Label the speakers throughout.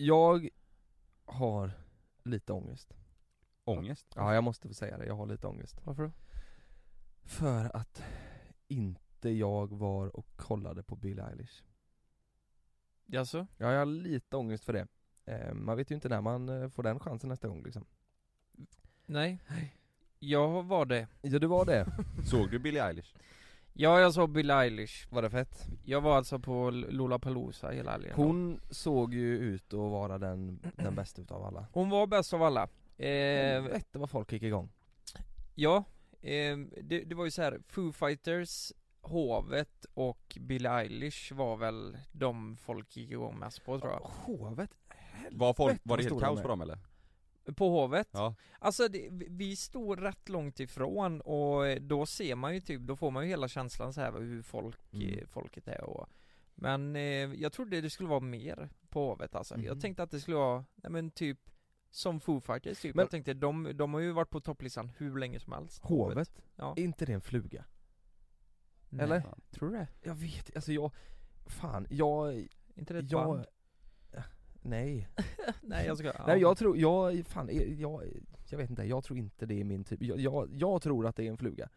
Speaker 1: Jag har lite ångest.
Speaker 2: Ångest?
Speaker 1: Ja, jag måste få säga det. Jag har lite ångest.
Speaker 3: Varför då?
Speaker 1: För att inte jag var och kollade på Billie Eilish.
Speaker 3: Jaså?
Speaker 1: Ja, jag har lite ångest för det. Eh, man vet ju inte när man eh, får den chansen nästa gång liksom.
Speaker 3: Nej. Jag var det.
Speaker 1: Ja, det var det.
Speaker 2: Såg du Billie Eilish?
Speaker 3: Ja, jag såg Billie Eilish.
Speaker 1: Var det fett?
Speaker 3: Jag var alltså på Lollapalooza hela helgen.
Speaker 1: Hon såg ju ut att vara den, den bästa utav alla.
Speaker 3: Hon var bäst av alla. Eh,
Speaker 1: vette vad folk gick igång.
Speaker 3: ja, eh, det, det var ju så här. Foo Fighters, Hovet och Billie Eilish var väl de folk gick igång mest på tror jag.
Speaker 1: Hovet?
Speaker 2: Var, folk,
Speaker 1: Helvete
Speaker 2: var det helt kaos på dem eller?
Speaker 3: På Hovet?
Speaker 2: Ja.
Speaker 3: Alltså det, vi- stod rätt långt ifrån och då ser man ju typ, då får man ju hela känslan så här hur folk,
Speaker 1: Mm.
Speaker 3: eh, folket är och Men eh, jag trodde det skulle vara mer på Hovet alltså. Jag
Speaker 1: Mhm.
Speaker 3: tänkte att det skulle vara, nej men typ Som Foo Fighters typ,
Speaker 1: Men-
Speaker 3: jag tänkte de, de har ju varit på topplistan hur länge som helst
Speaker 1: Hovet?
Speaker 3: Ja.
Speaker 1: Är inte det en fluga?
Speaker 3: Nej.
Speaker 1: Eller?
Speaker 3: Tror du det?
Speaker 1: Jag vet alltså jag, fan, jag,
Speaker 3: inte det ett
Speaker 1: jag,
Speaker 3: band?
Speaker 1: Nej.
Speaker 3: nej jag ska, ja.
Speaker 1: Nej jag tror, jag, fan, jag, jag, jag vet inte, jag tror inte det är min typ, jag, jag, jag tror att det är en fluga.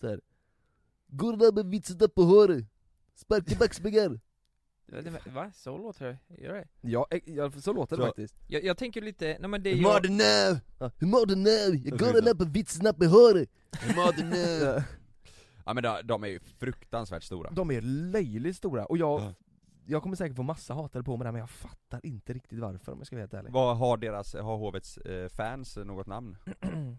Speaker 1: Såhär, där med vitsen på håret, sparka
Speaker 3: det- Va? Så låter det? Gör det?
Speaker 1: Ja, eh, ja, så låter det
Speaker 2: Så-
Speaker 1: faktiskt.
Speaker 3: Jag, jag tänker lite, nej men det
Speaker 1: Hur mår
Speaker 3: jag,
Speaker 1: du nu? Hur mår du nu? Jag går där på vitsen på håret. Hur mår du nu?
Speaker 2: Ja men de, de är ju fruktansvärt stora
Speaker 1: De är löjligt stora, och jag,
Speaker 2: Ja.
Speaker 1: Jag kommer säkert få massa hatare på mig där men jag fattar inte riktigt varför om jag ska vara helt ärlig.
Speaker 2: Vad har deras, har hovets eh, fans något namn?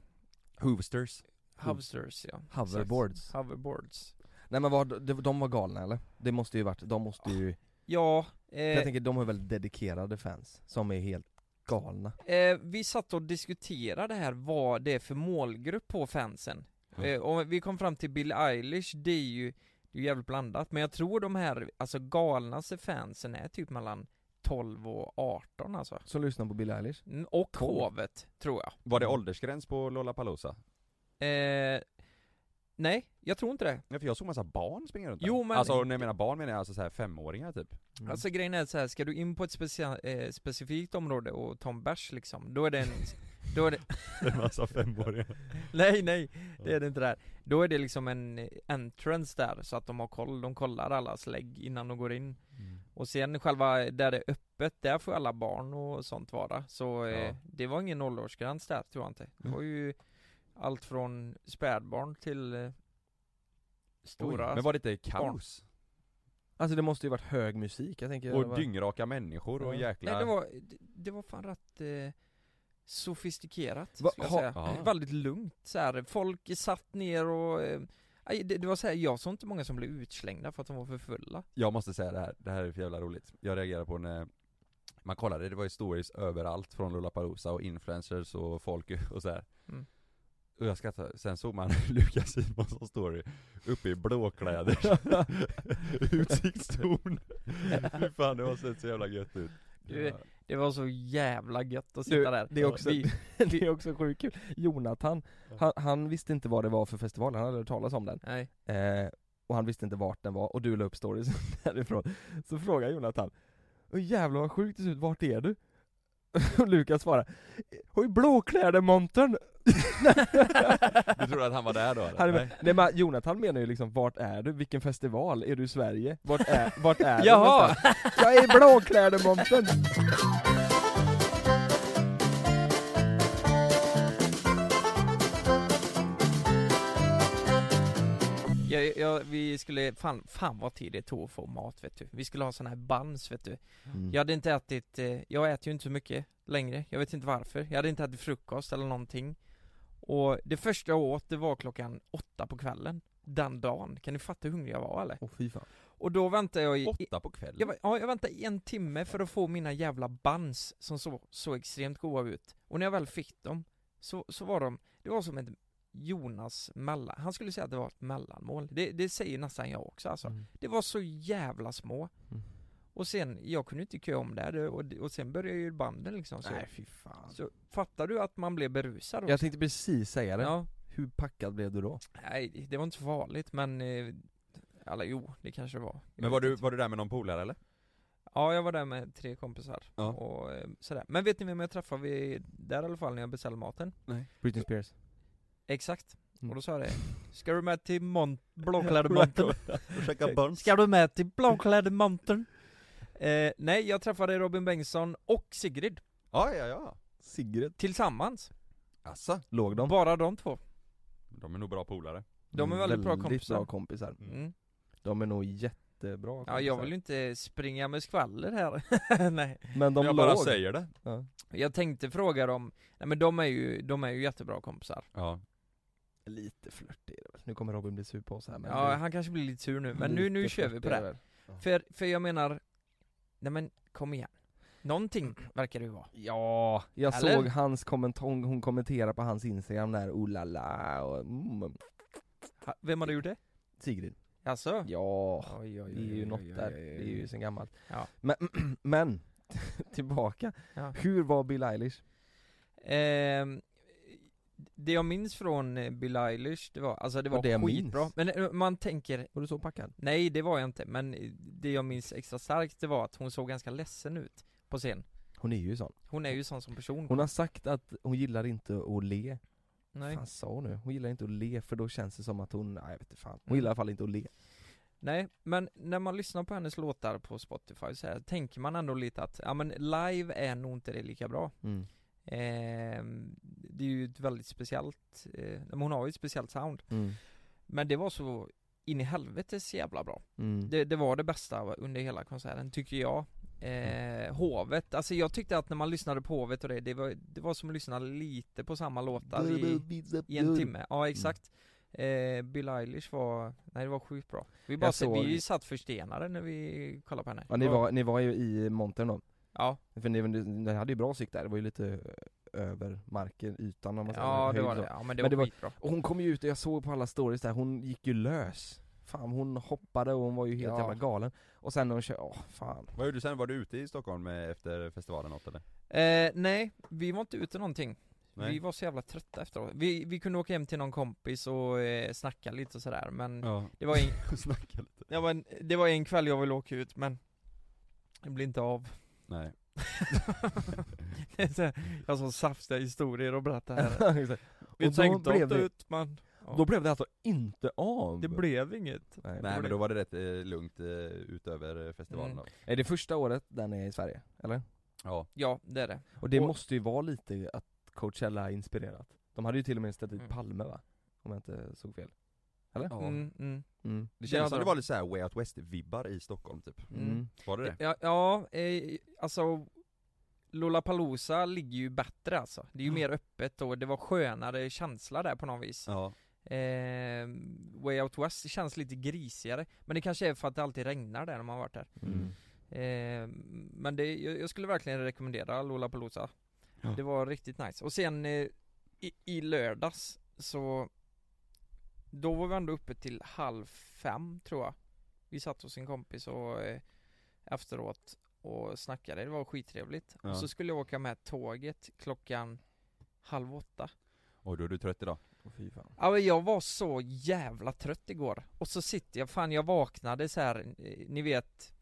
Speaker 2: Hoovsters?
Speaker 3: Hovsters ja
Speaker 1: Hoverboards.
Speaker 3: Hoverboards
Speaker 1: Nej men vad, de, de var galna eller? Det måste ju varit, de måste ju,
Speaker 3: Ja,
Speaker 1: för jag
Speaker 3: eh,
Speaker 1: tänker de har väl dedikerade fans som är helt galna.
Speaker 3: Eh, vi satt och diskuterade här vad det är för målgrupp på fansen.
Speaker 2: Ja.
Speaker 3: Eh, och vi kom fram till Billie Eilish, det är ju, det är ju jävligt blandat, men jag tror de här, alltså galnaste fansen är typ mellan 12 och 18 alltså.
Speaker 1: Som lyssnar på Billie Eilish.
Speaker 3: Mm, Och
Speaker 1: 12?
Speaker 3: hovet, tror jag.
Speaker 2: Var det åldersgräns på Lollapalooza?
Speaker 3: Eh, nej, jag tror inte det.
Speaker 2: Ja, för jag såg massa barn springa runt där.
Speaker 3: Jo, men-
Speaker 2: Alltså när jag menar barn menar jag alltså så här femåringar typ
Speaker 1: Mm.
Speaker 3: Alltså grejen är så här, ska du in på ett specia- eh, specifikt område och ta en bärs liksom, då är det en, då är det,
Speaker 2: En massa femåringar
Speaker 3: nej nej, det är det inte där. Då är det liksom en eh, entrance där, så att de har koll, de kollar allas lägg innan de går in. Och sen själva, där det är öppet, där får alla barn och sånt vara. Så eh,
Speaker 2: Ja.
Speaker 3: det var ingen åldersgräns där tror jag inte. Det var ju allt från spädbarn till eh, stora
Speaker 2: Oj, Men var det inte kaos?
Speaker 1: Alltså det måste ju varit hög musik, jag tänker
Speaker 2: Och dyngraka människor och
Speaker 1: Ja.
Speaker 2: jäkla...
Speaker 3: Nej det var, det, det var fan rätt eh, sofistikerat
Speaker 1: Va,
Speaker 3: skulle jag
Speaker 1: ha-
Speaker 3: säga.
Speaker 2: Ja.
Speaker 3: Väldigt lugnt så här. folk satt ner och eh, det, det var så här, jag såg inte många som blev utslängda för att de var för fulla.
Speaker 2: Jag måste säga det här, det här är för jävla roligt Jag reagerade på när man kollade, det var ju stories överallt från Lollapalooza och influencers och folk och så här.
Speaker 3: Mm.
Speaker 2: Och jag skrattade, sen såg man Lukas Simonsson story uppe i blåkläder Utsiktstorn Fy fan det har sett så jävla gött ut
Speaker 3: Du, Det var så jävla gött att sitta
Speaker 1: Du,
Speaker 3: där.
Speaker 1: det är också-
Speaker 3: Vi,
Speaker 1: det är också sjukt kul. Jonathan, han, han visste inte vad det var för festival, han hade hört talas om den.
Speaker 3: nej.
Speaker 1: Eh, och han visste inte vart den var, och du la upp stories därifrån. Så frågar Jonathan, Åh jävlar vad sjukt det ser ut, vart är du? Och Lukas svarar, har ju blåkläder montern!
Speaker 2: Du tror att han var där då eller?
Speaker 1: Han är
Speaker 2: Nej.
Speaker 1: med. Nej men Jonathan menar ju liksom, vart är du? Vilken festival? Är du i Sverige? Vart är, vart är du
Speaker 3: Jaha!
Speaker 1: Jag är i blåkläder-montern!
Speaker 3: Jag, jag, vi skulle, fan, fan vad tid det tog att få mat vet du. Vi skulle ha sån här buns vet du.
Speaker 1: Mm.
Speaker 3: Jag hade inte ätit, eh, jag äter ju inte så mycket längre, jag vet inte varför. Jag hade inte ätit frukost eller någonting. Och det första jag åt, det var klockan åtta på kvällen. Den dagen. Kan ni fatta hur hungrig jag var eller?
Speaker 1: Åh fy fan.
Speaker 3: Och då väntade jag i,
Speaker 2: Åtta på kvällen?
Speaker 3: jag, ja, jag väntade en timme för att få mina jävla buns som såg så extremt goda ut. Och när jag väl fick dem, så, så var de, det var som ett Jonas mellan, han skulle säga att det var ett mellanmål. Det, det säger nästan jag också alltså.
Speaker 1: Mm.
Speaker 3: Det var så jävla små.
Speaker 1: Mm.
Speaker 3: Och sen, jag kunde inte köa om där och, och sen började ju banden liksom så.
Speaker 1: Nej fy fan.
Speaker 3: Så fattar du att man blev berusad också?
Speaker 1: Jag tänkte precis säga det.
Speaker 3: Ja,
Speaker 1: Hur packad blev du då?
Speaker 3: nej det- var inte så farligt men, eh, eller jo, det kanske var. Jag
Speaker 2: Men var du,
Speaker 3: inte.
Speaker 2: var du där med någon polare eller?
Speaker 3: Ja, jag var där med tre kompisar
Speaker 2: Ja.
Speaker 3: och eh, sådär. Men vet ni vem jag träffade vid, där i alla fall när jag beställde maten?
Speaker 1: Britney Spears
Speaker 3: Exakt.
Speaker 1: Mm.
Speaker 3: Och då sa jag det. Ska du med till Mont Blåklädemontern?
Speaker 2: Käka buns.
Speaker 3: Ska du med till Blåklädemontern? Eh, nej, jag träffade Robin Bengtsson och Sigrid
Speaker 2: Ja, ja, ja.
Speaker 1: Sigrid
Speaker 3: tillsammans.
Speaker 2: Asså?
Speaker 1: Låg de?
Speaker 3: Bara de två.
Speaker 2: De är nog bra polare.
Speaker 3: De är
Speaker 1: Mm,
Speaker 3: väldigt bra kompisar.
Speaker 1: bra kompisar
Speaker 3: Mm.
Speaker 1: De är nog jättebra kompisar
Speaker 3: Ja, jag vill ju inte springa med skvaller här. nej.
Speaker 1: Men de
Speaker 2: jag
Speaker 1: låg
Speaker 2: bara säger det.
Speaker 1: Ja.
Speaker 3: Jag tänkte fråga dem, nej men de är ju, de är ju jättebra kompisar.
Speaker 2: Ja.
Speaker 1: Lite flört är det väl, nu kommer Robin bli sur på oss här men
Speaker 3: ja,
Speaker 1: det-
Speaker 3: han kanske blir lite sur nu, men nu, nu kör vi på
Speaker 1: är
Speaker 3: det.
Speaker 1: väl.
Speaker 3: För, för jag menar, nej men kom igen. Någonting verkar det ju vara.
Speaker 1: Ja, jag
Speaker 3: Eller?
Speaker 1: såg hans kommentar, hon, hon kommenterade på hans instagram där, oh la la och mm,
Speaker 3: Ha- Vem hade gjort det?
Speaker 1: Sigrid
Speaker 3: Alltså?
Speaker 1: Ja,
Speaker 3: Oj, oj,
Speaker 1: det är ju
Speaker 3: oj,
Speaker 1: något
Speaker 3: oj,
Speaker 1: där,
Speaker 3: oj, oj,
Speaker 1: det är ju
Speaker 3: oj.
Speaker 1: sen gammalt
Speaker 3: Ja.
Speaker 1: Men, men, tillbaka,
Speaker 3: Ja.
Speaker 1: hur var Bill Eilish?
Speaker 3: Ehm, det jag minns från eh, Bill Eilish, det var, alltså det var
Speaker 1: det
Speaker 3: skitbra. Men eh, man tänker,
Speaker 1: Var du så packad?
Speaker 3: nej det var jag inte, men eh, det jag minns extra starkt det var att hon såg ganska ledsen ut på scen.
Speaker 1: Hon är ju sån
Speaker 3: Hon är ju sån som person.
Speaker 1: Hon har sagt att hon gillar inte att le
Speaker 3: nej.
Speaker 1: fan sa hon nu? Hon gillar inte att le för då känns det som att hon, nej jag vet inte fan Hon
Speaker 3: Mm.
Speaker 1: gillar i alla fall inte att le
Speaker 3: nej, men när man lyssnar på hennes låtar på Spotify så här, tänker man ändå lite att, ja men live är nog inte det lika bra.
Speaker 1: mm.
Speaker 3: Ehm, det är ju ett väldigt speciellt, eh, hon har ju ett speciellt sound.
Speaker 1: Mm.
Speaker 3: Men det var så in i helvetes jävla bra.
Speaker 1: Mm.
Speaker 3: Det, det var det bästa under hela konserten, tycker jag. Eh, hovet, alltså jag tyckte att när man lyssnade på Hovet och det, det var, det var som att lyssna lite på samma låtar i, i en timme. Ja exakt. Eh, Bill Eilish var, nej det var sjukt bra. Vi bara såg- vi satt förstenade när vi kollade på henne.
Speaker 1: Ja ni var, ni var ju i montern då?
Speaker 3: Ja,
Speaker 1: För ni, ni hade ju bra sikt där, det var ju lite över marken, ytan om man säger
Speaker 3: ja det var det. Ja men det
Speaker 1: Men
Speaker 3: var skitbra.
Speaker 1: Och hon kom ju ut och jag såg på alla stories där, hon gick ju lös Fan hon hoppade och hon var ju helt
Speaker 3: Ja.
Speaker 1: jävla galen Och sen när hon kör, åh fan
Speaker 2: Vad gjorde du sen? Var du ute i Stockholm med, efter festivalen något eller?
Speaker 3: Eh, nej, vi var inte ute någonting.
Speaker 2: Nej.
Speaker 3: Vi var så jävla trötta efteråt. Vi, vi kunde åka hem till någon kompis och eh, snacka lite och sådär men
Speaker 2: Ja.
Speaker 3: det var en,
Speaker 2: Snacka lite.
Speaker 3: ja, men det var en kväll jag ville åka ut men det blev inte av.
Speaker 2: Nej.
Speaker 3: Det är så här, jag har så saftiga historier att berätta här. Vi
Speaker 1: Och då
Speaker 3: tänkte
Speaker 1: blev
Speaker 3: åka
Speaker 1: det-
Speaker 3: ut men ja,
Speaker 1: Då blev det alltså inte av!
Speaker 3: det blev inget.
Speaker 1: Nej,
Speaker 2: Nej men då var det rätt eh, lugnt eh, utöver eh, festivalen
Speaker 3: Mm.
Speaker 2: då.
Speaker 1: Är det första året den är i Sverige? Eller?
Speaker 2: Ja.
Speaker 3: Ja, det är det.
Speaker 1: Och det
Speaker 3: Och-
Speaker 1: måste ju vara lite att Coachella är inspirerat De hade ju till och med ställt dit
Speaker 3: Mm.
Speaker 1: Palme va? Om jag inte såg fel Eller?
Speaker 2: Ja.
Speaker 3: Mm, mm,
Speaker 1: Mm.
Speaker 2: Det känns som det
Speaker 3: de.
Speaker 2: var lite såhär Way Out West-vibbar i Stockholm typ.
Speaker 3: mm.
Speaker 1: Mm.
Speaker 2: Var det det?
Speaker 3: Ja, ja eh, alltså Lollapalooza ligger ju bättre alltså. Det är ju mer öppet och det var skönare känsla där på något vis.
Speaker 2: Ja.
Speaker 3: Eh, Way Out West känns lite grisigare, men det kanske är för att det alltid regnar där när man har varit där.
Speaker 1: Mm.
Speaker 3: Eh, men det, jag, jag skulle verkligen rekommendera Lollapalooza.
Speaker 1: Ja.
Speaker 3: Det var riktigt nice. Och sen eh, i, i lördags så Då var vi ändå uppe till halv fem tror jag. Vi satt hos en kompis och eh, efteråt och snackade, det var skittrevligt.
Speaker 2: Ja.
Speaker 3: Och så skulle jag åka med tåget klockan halv åtta.
Speaker 2: Och då är du trött idag?
Speaker 1: Åh, fy fan.
Speaker 3: Ja men jag var så jävla trött igår. Och så sitter jag, fan jag vaknade så här. eh, ni vet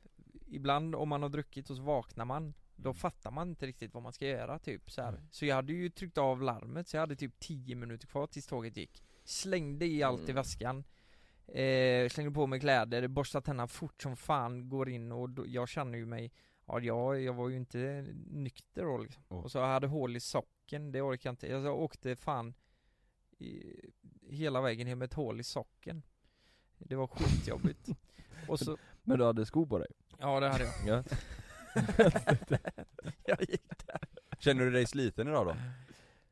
Speaker 3: Ibland om man har druckit och så vaknar man Då fattar man inte riktigt vad man ska göra typ så här.
Speaker 2: Mm.
Speaker 3: Så jag hade ju tryckt av larmet så jag hade typ 10 minuter kvar tills tåget gick Slängde i allt i
Speaker 1: Mm.
Speaker 3: väskan eh, Slängde på mig kläder, borstade tänderna fort som fan, går in och då, jag känner ju mig Ja jag, jag var ju inte nykter då liksom.
Speaker 2: Oh.
Speaker 3: Och så jag hade hål i socken, det orkar jag inte Jag åkte fan i, hela vägen hem med ett hål i socken Det var skitjobbigt Och så,
Speaker 1: Men du hade skor på dig?
Speaker 3: ja det hade jag
Speaker 1: Ja.
Speaker 3: Jag gick där
Speaker 2: Känner du dig sliten idag då?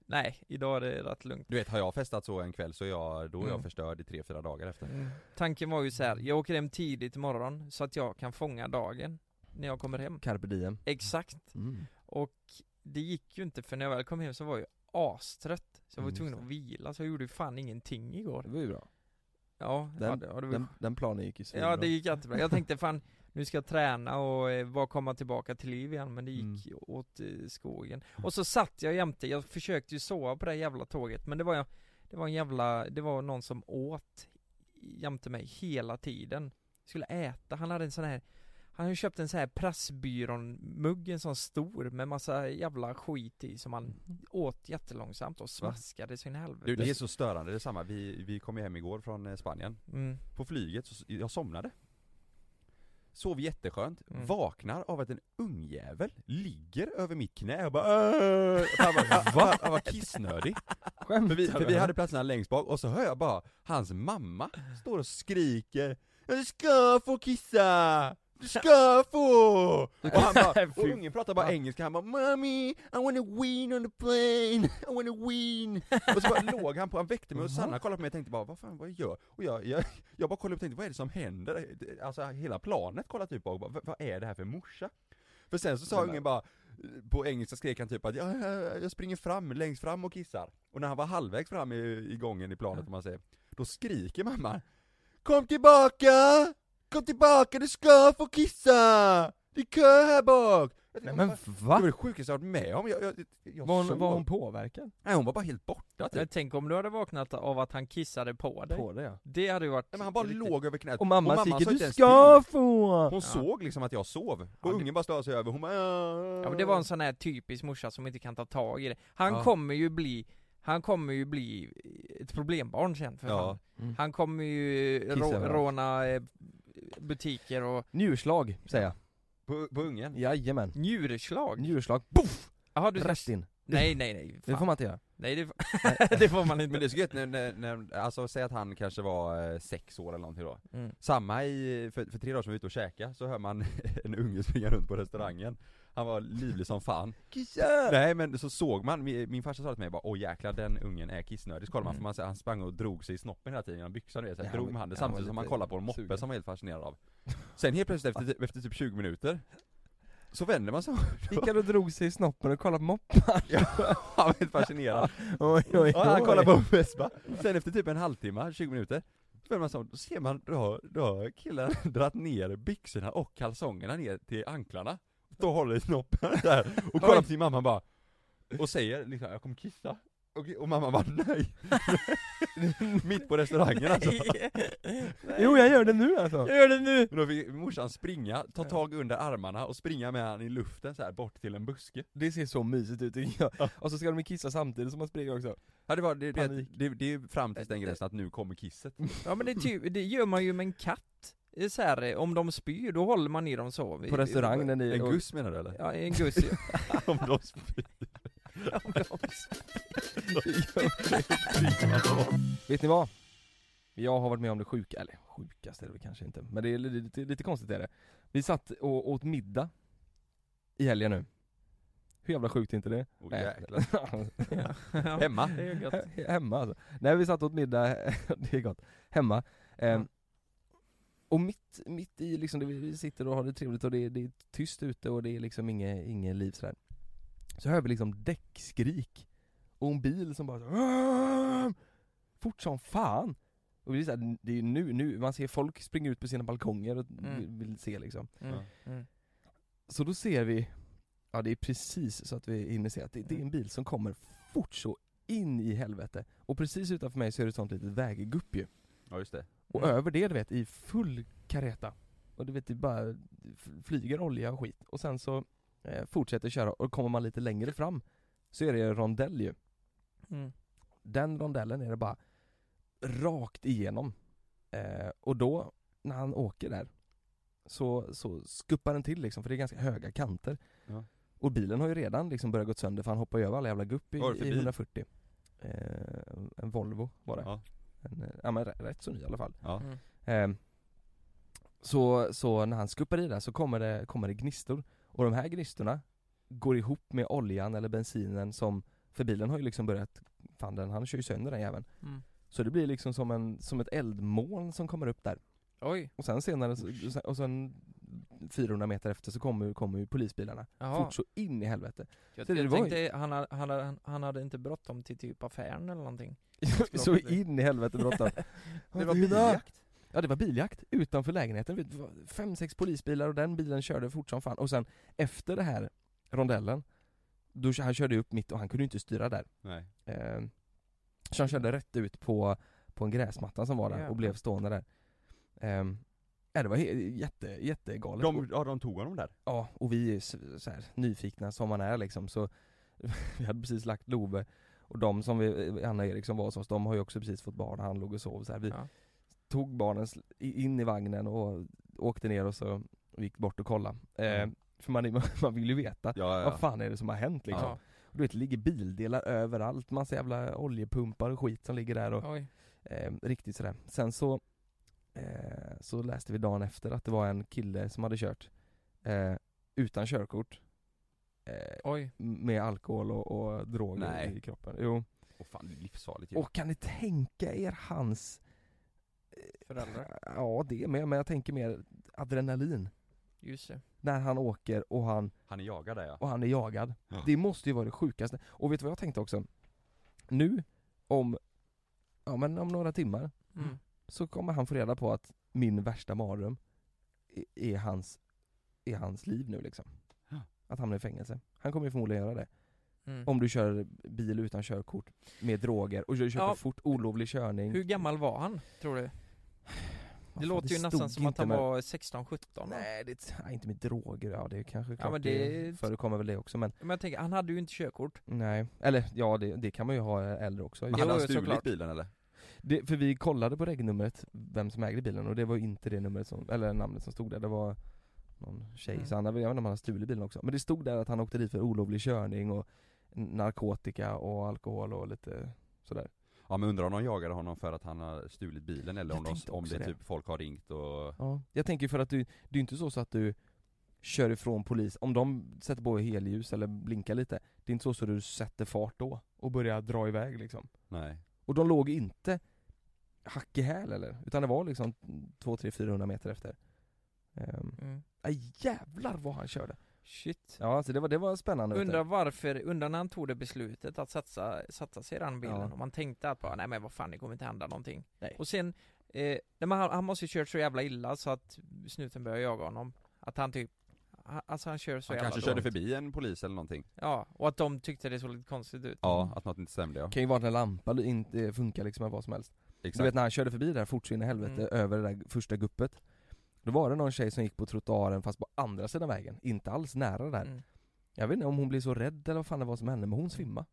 Speaker 3: Nej, idag är det rätt lugnt.
Speaker 2: Du vet, har jag festat så en kväll så är jag, då är jag
Speaker 3: Mm.
Speaker 2: förstörd i tre, fyra dagar efter.
Speaker 3: Mm. Tanken var ju så här, jag åker hem tidigt imorgon så att jag kan fånga dagen När jag kommer hem.
Speaker 1: Carpe diem.
Speaker 3: Exakt.
Speaker 1: Mm.
Speaker 3: Och det gick ju inte för när jag väl kom hem så var jag astrött. Så jag var
Speaker 1: Mm,
Speaker 3: tvungen att vila, så jag gjorde ju fan ingenting igår.
Speaker 1: Det var ju bra.
Speaker 3: Ja,
Speaker 1: Den-
Speaker 3: ja, det, ja, det var
Speaker 1: Den, den planen gick ju svinbra.
Speaker 3: Ja det gick jättebra, jag tänkte fan nu ska jag träna och eh, bara komma tillbaka till liv igen men det gick
Speaker 1: Mm.
Speaker 3: åt eh, skogen. Och så satt jag jämte, jag försökte ju sova på det jävla tåget men det var, det var en jävla, det var någon som åt jämte mig hela tiden. Skulle äta, han hade en sån här Han har köpt en sån här Pressbyrån-mugg, en sån stor med massa jävla skit i som han åt jättelångsamt och smaskade sin helvete.
Speaker 2: Du, det är så störande, det är samma, vi, vi kom ju hem igår från eh, Spanien.
Speaker 3: Mm.
Speaker 2: På flyget, så, jag somnade Sov jätteskönt,
Speaker 3: Mm.
Speaker 2: vaknar av att en ungjävel ligger över mitt knä och bara "Åh!" Han var, va? Han var kissnödig
Speaker 1: Skämtar
Speaker 2: för vi, för vi hade platserna längst bak och så hör jag bara hans mamma står och skriker Du ska få kissa! Du ska få! Och han bara, och
Speaker 3: Fy
Speaker 2: ungen pratar bara engelska, han bara 'Mommy, I wanna ween on the plane, I wanna ween' Och så bara låg han på, han väckte mig och Sanna kollade på mig och tänkte bara 'Vad fan, vad gör?' Och jag, jag, jag bara kollade upp och tänkte 'Vad är det som händer?' Alltså hela planet kollade typ och bara, "Vad- är det här för morsa?' För sen så sa ungen bara på engelska skrek han typ att jag, jag, jag springer fram, längst fram och kissar. Och när han var halvvägs fram i, i gången i planet om man säger, då skriker mamma Kom tillbaka! Kom tillbaka, du ska få kissa! Det är kö här bak! Jag
Speaker 1: Nej
Speaker 2: tänkte,
Speaker 1: men
Speaker 2: Det
Speaker 1: va?
Speaker 2: var det sjukaste jag varit med om, jag, jag, jag
Speaker 1: Var hon,
Speaker 2: sov.
Speaker 1: var hon påverkad?
Speaker 2: Nej hon var bara helt borta typ.
Speaker 3: Jag tänk om du hade vaknat av att han kissade på dig
Speaker 1: På det ja.
Speaker 3: Det hade ju varit
Speaker 2: Nej, men han bara
Speaker 3: riktigt-
Speaker 2: låg över knät.
Speaker 1: Och mamma
Speaker 2: sa
Speaker 1: skriker
Speaker 2: inte
Speaker 1: 'Du
Speaker 2: ens
Speaker 1: ska
Speaker 2: till.
Speaker 1: få!'
Speaker 2: Hon såg liksom att jag sov, och
Speaker 3: Ja, det-
Speaker 2: ungen bara störde sig över, hon bara
Speaker 3: Ja men det var en sån här typisk morsa som inte kan ta tag i det Han
Speaker 2: Ja.
Speaker 3: kommer ju bli Han kommer ju bli ett problembarn sen för
Speaker 2: Ja.
Speaker 3: fan
Speaker 1: Mm.
Speaker 3: Han kommer ju
Speaker 1: Kissa
Speaker 3: rå,
Speaker 1: överallt.
Speaker 3: råna eh, butiker och
Speaker 1: Njurslag, säger jag.
Speaker 2: På, på ungen?
Speaker 1: Jajamän.
Speaker 3: njurslag
Speaker 1: Njurslag, poff!
Speaker 3: Jaha du
Speaker 1: Rätt in.
Speaker 3: Nej nej nej,
Speaker 1: Det
Speaker 3: fan.
Speaker 1: får man inte göra.
Speaker 3: Nej det, det får man inte
Speaker 2: Men det är så gött när, när, när, alltså säg att han kanske var eh, sex år eller någonting då
Speaker 3: mm.
Speaker 2: Samma i, för, för tre dagar som vi var ute och käka så hör man en unge springa runt på restaurangen Han var livlig som fan
Speaker 1: Kissa!
Speaker 2: Nej men så såg man, min, min farsa sa till mig bara åh jäklar den ungen är kissnödig Så kollade man
Speaker 3: Mm.
Speaker 2: för man, ser- han sprang och drog sig i snoppen hela tiden genom byxan du vet, så
Speaker 1: Ja,
Speaker 2: drog med handen samtidigt som man kollade på en moppe
Speaker 1: sugen.
Speaker 2: som var helt fascinerad av Sen helt plötsligt efter, typ- efter typ 20 minuter Så vänder man sig
Speaker 1: Gick han och drog sig i snoppen och kollade på moppar?
Speaker 2: ja, han var helt fascinerad
Speaker 1: Oj oj oj.
Speaker 2: Och han kollar på Vespa, sen efter typ en halvtimme, 20 minuter vänder man sig då ser man, då har, då har killen dragit ner byxorna och kalsongerna ner till anklarna Då håller i snoppen där, och kollar
Speaker 3: Oj.
Speaker 2: på sin mamma bara Och säger liksom 'Jag kommer kissa' och, och mamma bara 'Nej' Mitt på restaurangen alltså
Speaker 1: Jo jag gör det nu alltså.
Speaker 3: Jag gör det nu!
Speaker 2: Men då fick morsan springa, ta tag under armarna och springa med han i luften så här bort till en buske
Speaker 1: Det ser så mysigt ut tycker jag.
Speaker 2: Ja.
Speaker 1: Och så ska de kissa samtidigt som man springer också.
Speaker 2: Ja det var, det, det, det, det är fram till den gränsen att nu kommer kisset
Speaker 3: Ja men det, typ, det gör man ju med en katt så här, eh, om de spyr då håller man i dem så
Speaker 1: På restaurang när ni...
Speaker 2: En guss menar du eller?
Speaker 3: Ja en guss ja.
Speaker 2: Om de spyr
Speaker 3: Om de
Speaker 1: Vet ni vad? Jag har varit med om det sjuka, eller sjukaste är det väl kanske inte, men det är lite, lite konstigt är det. Vi satt och åt middag i helgen nu. Hur jävla sjukt är inte det?
Speaker 2: Oh. Hemma?
Speaker 3: Det är gött.
Speaker 1: He- Hemma alltså. Nej vi satt och åt middag, det är gott, hemma.
Speaker 3: Ja.
Speaker 1: Och mitt, mitt i liksom, det, vi sitter och har det trevligt och det, är- det är tyst ute och det är liksom inget, inget liv sådär. Så hör vi liksom däckskrik. Och en bil som bara "Aah!" Fort som fan! Och det är, så här, det är nu, nu, man ser folk springa ut på sina balkonger och
Speaker 3: Mm.
Speaker 1: vill, vill se liksom.
Speaker 3: Mm. Mm.
Speaker 1: Så då ser vi, ja det är precis så att vi hinner se att det, det är en bil som kommer fort så in i helvete. Och precis utanför mig så är det ett sånt litet väggupp ju.
Speaker 2: Ja just det
Speaker 1: Och
Speaker 3: Mm.
Speaker 1: över det du vet, i full kareta. Och du vet, det bara flyger olja och skit. Och sen så eh, fortsätter köra och kommer man lite längre fram så är det en rondell ju.
Speaker 3: Mm.
Speaker 1: Den rondellen är det bara rakt igenom. Eh, och då, när han åker där, så, så skuppar den till liksom, för det är ganska höga kanter.
Speaker 2: Ja.
Speaker 1: Och bilen har ju redan liksom börjat gå sönder för han hoppar ju över alla jävla gupp i, i
Speaker 2: bil?
Speaker 1: 140. Eh, en Volvo var det.
Speaker 2: Ja,
Speaker 1: En, eh, ja men rätt, så ny i alla fall.
Speaker 2: ja.
Speaker 3: Mm.
Speaker 1: Ehm, så, så när han skuppar i där så kommer det, kommer det gnistor. Och de här gnistorna går ihop med oljan eller bensinen som, för bilen har ju liksom börjat, fan den, han kör ju sönder den jäveln.
Speaker 3: Mm.
Speaker 1: Så det blir liksom som, en, som ett eldmoln som kommer upp där.
Speaker 3: Oj,
Speaker 1: Och sen senare, och sen 400 meter efter så kommer, kommer ju polisbilarna.
Speaker 3: jaha.
Speaker 1: Fort så in i helvete.
Speaker 3: Jag,
Speaker 1: Så det
Speaker 3: jag
Speaker 1: ju-
Speaker 3: tänkte, han, hade- han, hade- han hade inte bråttom till typ affären eller någonting
Speaker 1: så in i helvete bråttom.
Speaker 2: Det var biljakt
Speaker 1: Ja det var biljakt utanför lägenheten, det var fem, sex polisbilar och den bilen körde fort som fan. Och sen efter det här rondellen, då, han körde upp mitt och han kunde ju inte styra där.
Speaker 2: Nej
Speaker 1: Eh, så han körde rätt ut på, på en gräsmatta som var där och blev stående där. Ehm, Ja, det var jätte, jättegalet.
Speaker 2: De, ja, de tog honom där?
Speaker 1: Ja, och vi är så här, nyfikna som man är liksom så Vi hade precis lagt Love och de som vi, Anna och Erik som var hos oss, de har ju också precis fått barn, han låg och sov så här. Vi
Speaker 3: Ja.
Speaker 1: tog barnen in i vagnen och åkte ner och så gick bort och kollade. Eh,
Speaker 2: Ja.
Speaker 1: för man, man vill ju veta,
Speaker 2: Ja, ja.
Speaker 1: vad fan är det som har hänt liksom?
Speaker 3: Ja.
Speaker 1: Och du vet, det ligger bildelar överallt, massa jävla oljepumpar och skit som ligger där och eh, riktigt sådär. Sen så, eh, så läste vi dagen efter att det var en kille som hade kört eh, utan körkort eh,
Speaker 3: Oj.
Speaker 1: med alkohol och, och droger
Speaker 2: Nej.
Speaker 1: i kroppen. Jo.
Speaker 2: Åh fan, det är livsfarligt ju.
Speaker 1: Och kan ni tänka er hans,
Speaker 3: Föräldrar.
Speaker 1: ja det med, men jag tänker mer adrenalin.
Speaker 3: Just det.
Speaker 1: När han åker och han,
Speaker 2: Han är jagad där ja.
Speaker 1: och han är jagad.
Speaker 2: Ja.
Speaker 1: Det måste ju vara det sjukaste. Och vet du vad jag tänkte också? Nu, om, ja men om några timmar,
Speaker 3: Mm.
Speaker 1: Så kommer han få reda på att min värsta mardröm är, hans, är hans liv nu liksom.
Speaker 2: Ja.
Speaker 1: Att hamna i fängelse. Han kommer ju förmodligen göra det.
Speaker 3: Mm.
Speaker 1: Om du kör bil utan körkort, med droger, och du kör
Speaker 3: Ja.
Speaker 1: för fort, olovlig körning.
Speaker 3: Hur gammal var han, tror du? Det
Speaker 1: fan,
Speaker 3: låter ju
Speaker 1: stod
Speaker 3: nästan som att han var 16-17
Speaker 1: Nej, det, nej, inte med droger, ja det är kanske klart
Speaker 3: men
Speaker 1: det,
Speaker 3: det-
Speaker 1: förekommer väl det också men
Speaker 3: Men jag tänker, han hade ju inte körkort
Speaker 1: Nej, eller ja det, det kan man ju ha äldre också
Speaker 2: Men hade han stulit
Speaker 3: såklart.
Speaker 2: bilen eller?
Speaker 1: Det, För vi kollade på regnumret, vem som ägde bilen och det var inte det numret som, eller namnet som stod där, det var någon tjej,
Speaker 3: Mm.
Speaker 1: så han, jag vet inte om han hade stulit bilen också Men det stod där att han åkte dit för olovlig körning och narkotika och alkohol och lite sådär
Speaker 2: Ja men undrar om de jagade honom för att han har stulit bilen eller
Speaker 1: Jag
Speaker 2: om, de, om det
Speaker 1: det.
Speaker 2: typ folk har ringt och...
Speaker 1: Ja, jag tänker för att du, det är inte så, så att du kör ifrån polis, om de sätter på helljus eller blinkar lite Det är inte så så du sätter fart då och börjar dra iväg liksom
Speaker 2: Nej.
Speaker 1: Och de låg inte hack i häl eller, utan det var liksom 2, 3, 400 meter efter um,
Speaker 3: mm.
Speaker 1: Aj jävlar vad han körde!
Speaker 3: Shit
Speaker 1: Ja alltså det var, det var spännande.
Speaker 3: Undrar varför, undrar när han tog det beslutet att satsa, satsa sig i den bilen
Speaker 1: Ja.
Speaker 3: och man tänkte att bara, nej men vad fan det kommer inte hända någonting
Speaker 1: Nej.
Speaker 3: Och sen, eh, nej, men han, han måste ju kört så jävla illa så att snuten började jaga honom Att han typ, alltså han kör så
Speaker 2: Han
Speaker 3: jävla
Speaker 2: kanske körde
Speaker 3: dåligt.
Speaker 2: förbi en polis eller någonting.
Speaker 3: Ja, och att de tyckte det såg lite konstigt ut
Speaker 2: Ja, att något inte stämde ja.
Speaker 1: Kan ju vara att en lampa inte funkar liksom eller vad som helst
Speaker 2: Exakt.
Speaker 1: Du vet när han körde förbi där fort så in i helvete
Speaker 3: Mm.
Speaker 1: över det där första guppet Då var det någon tjej som gick på trottoaren fast på andra sidan vägen, inte alls nära där
Speaker 3: mm.
Speaker 1: Jag vet inte om hon blev så rädd eller vad fan det var som hände, men hon svimmade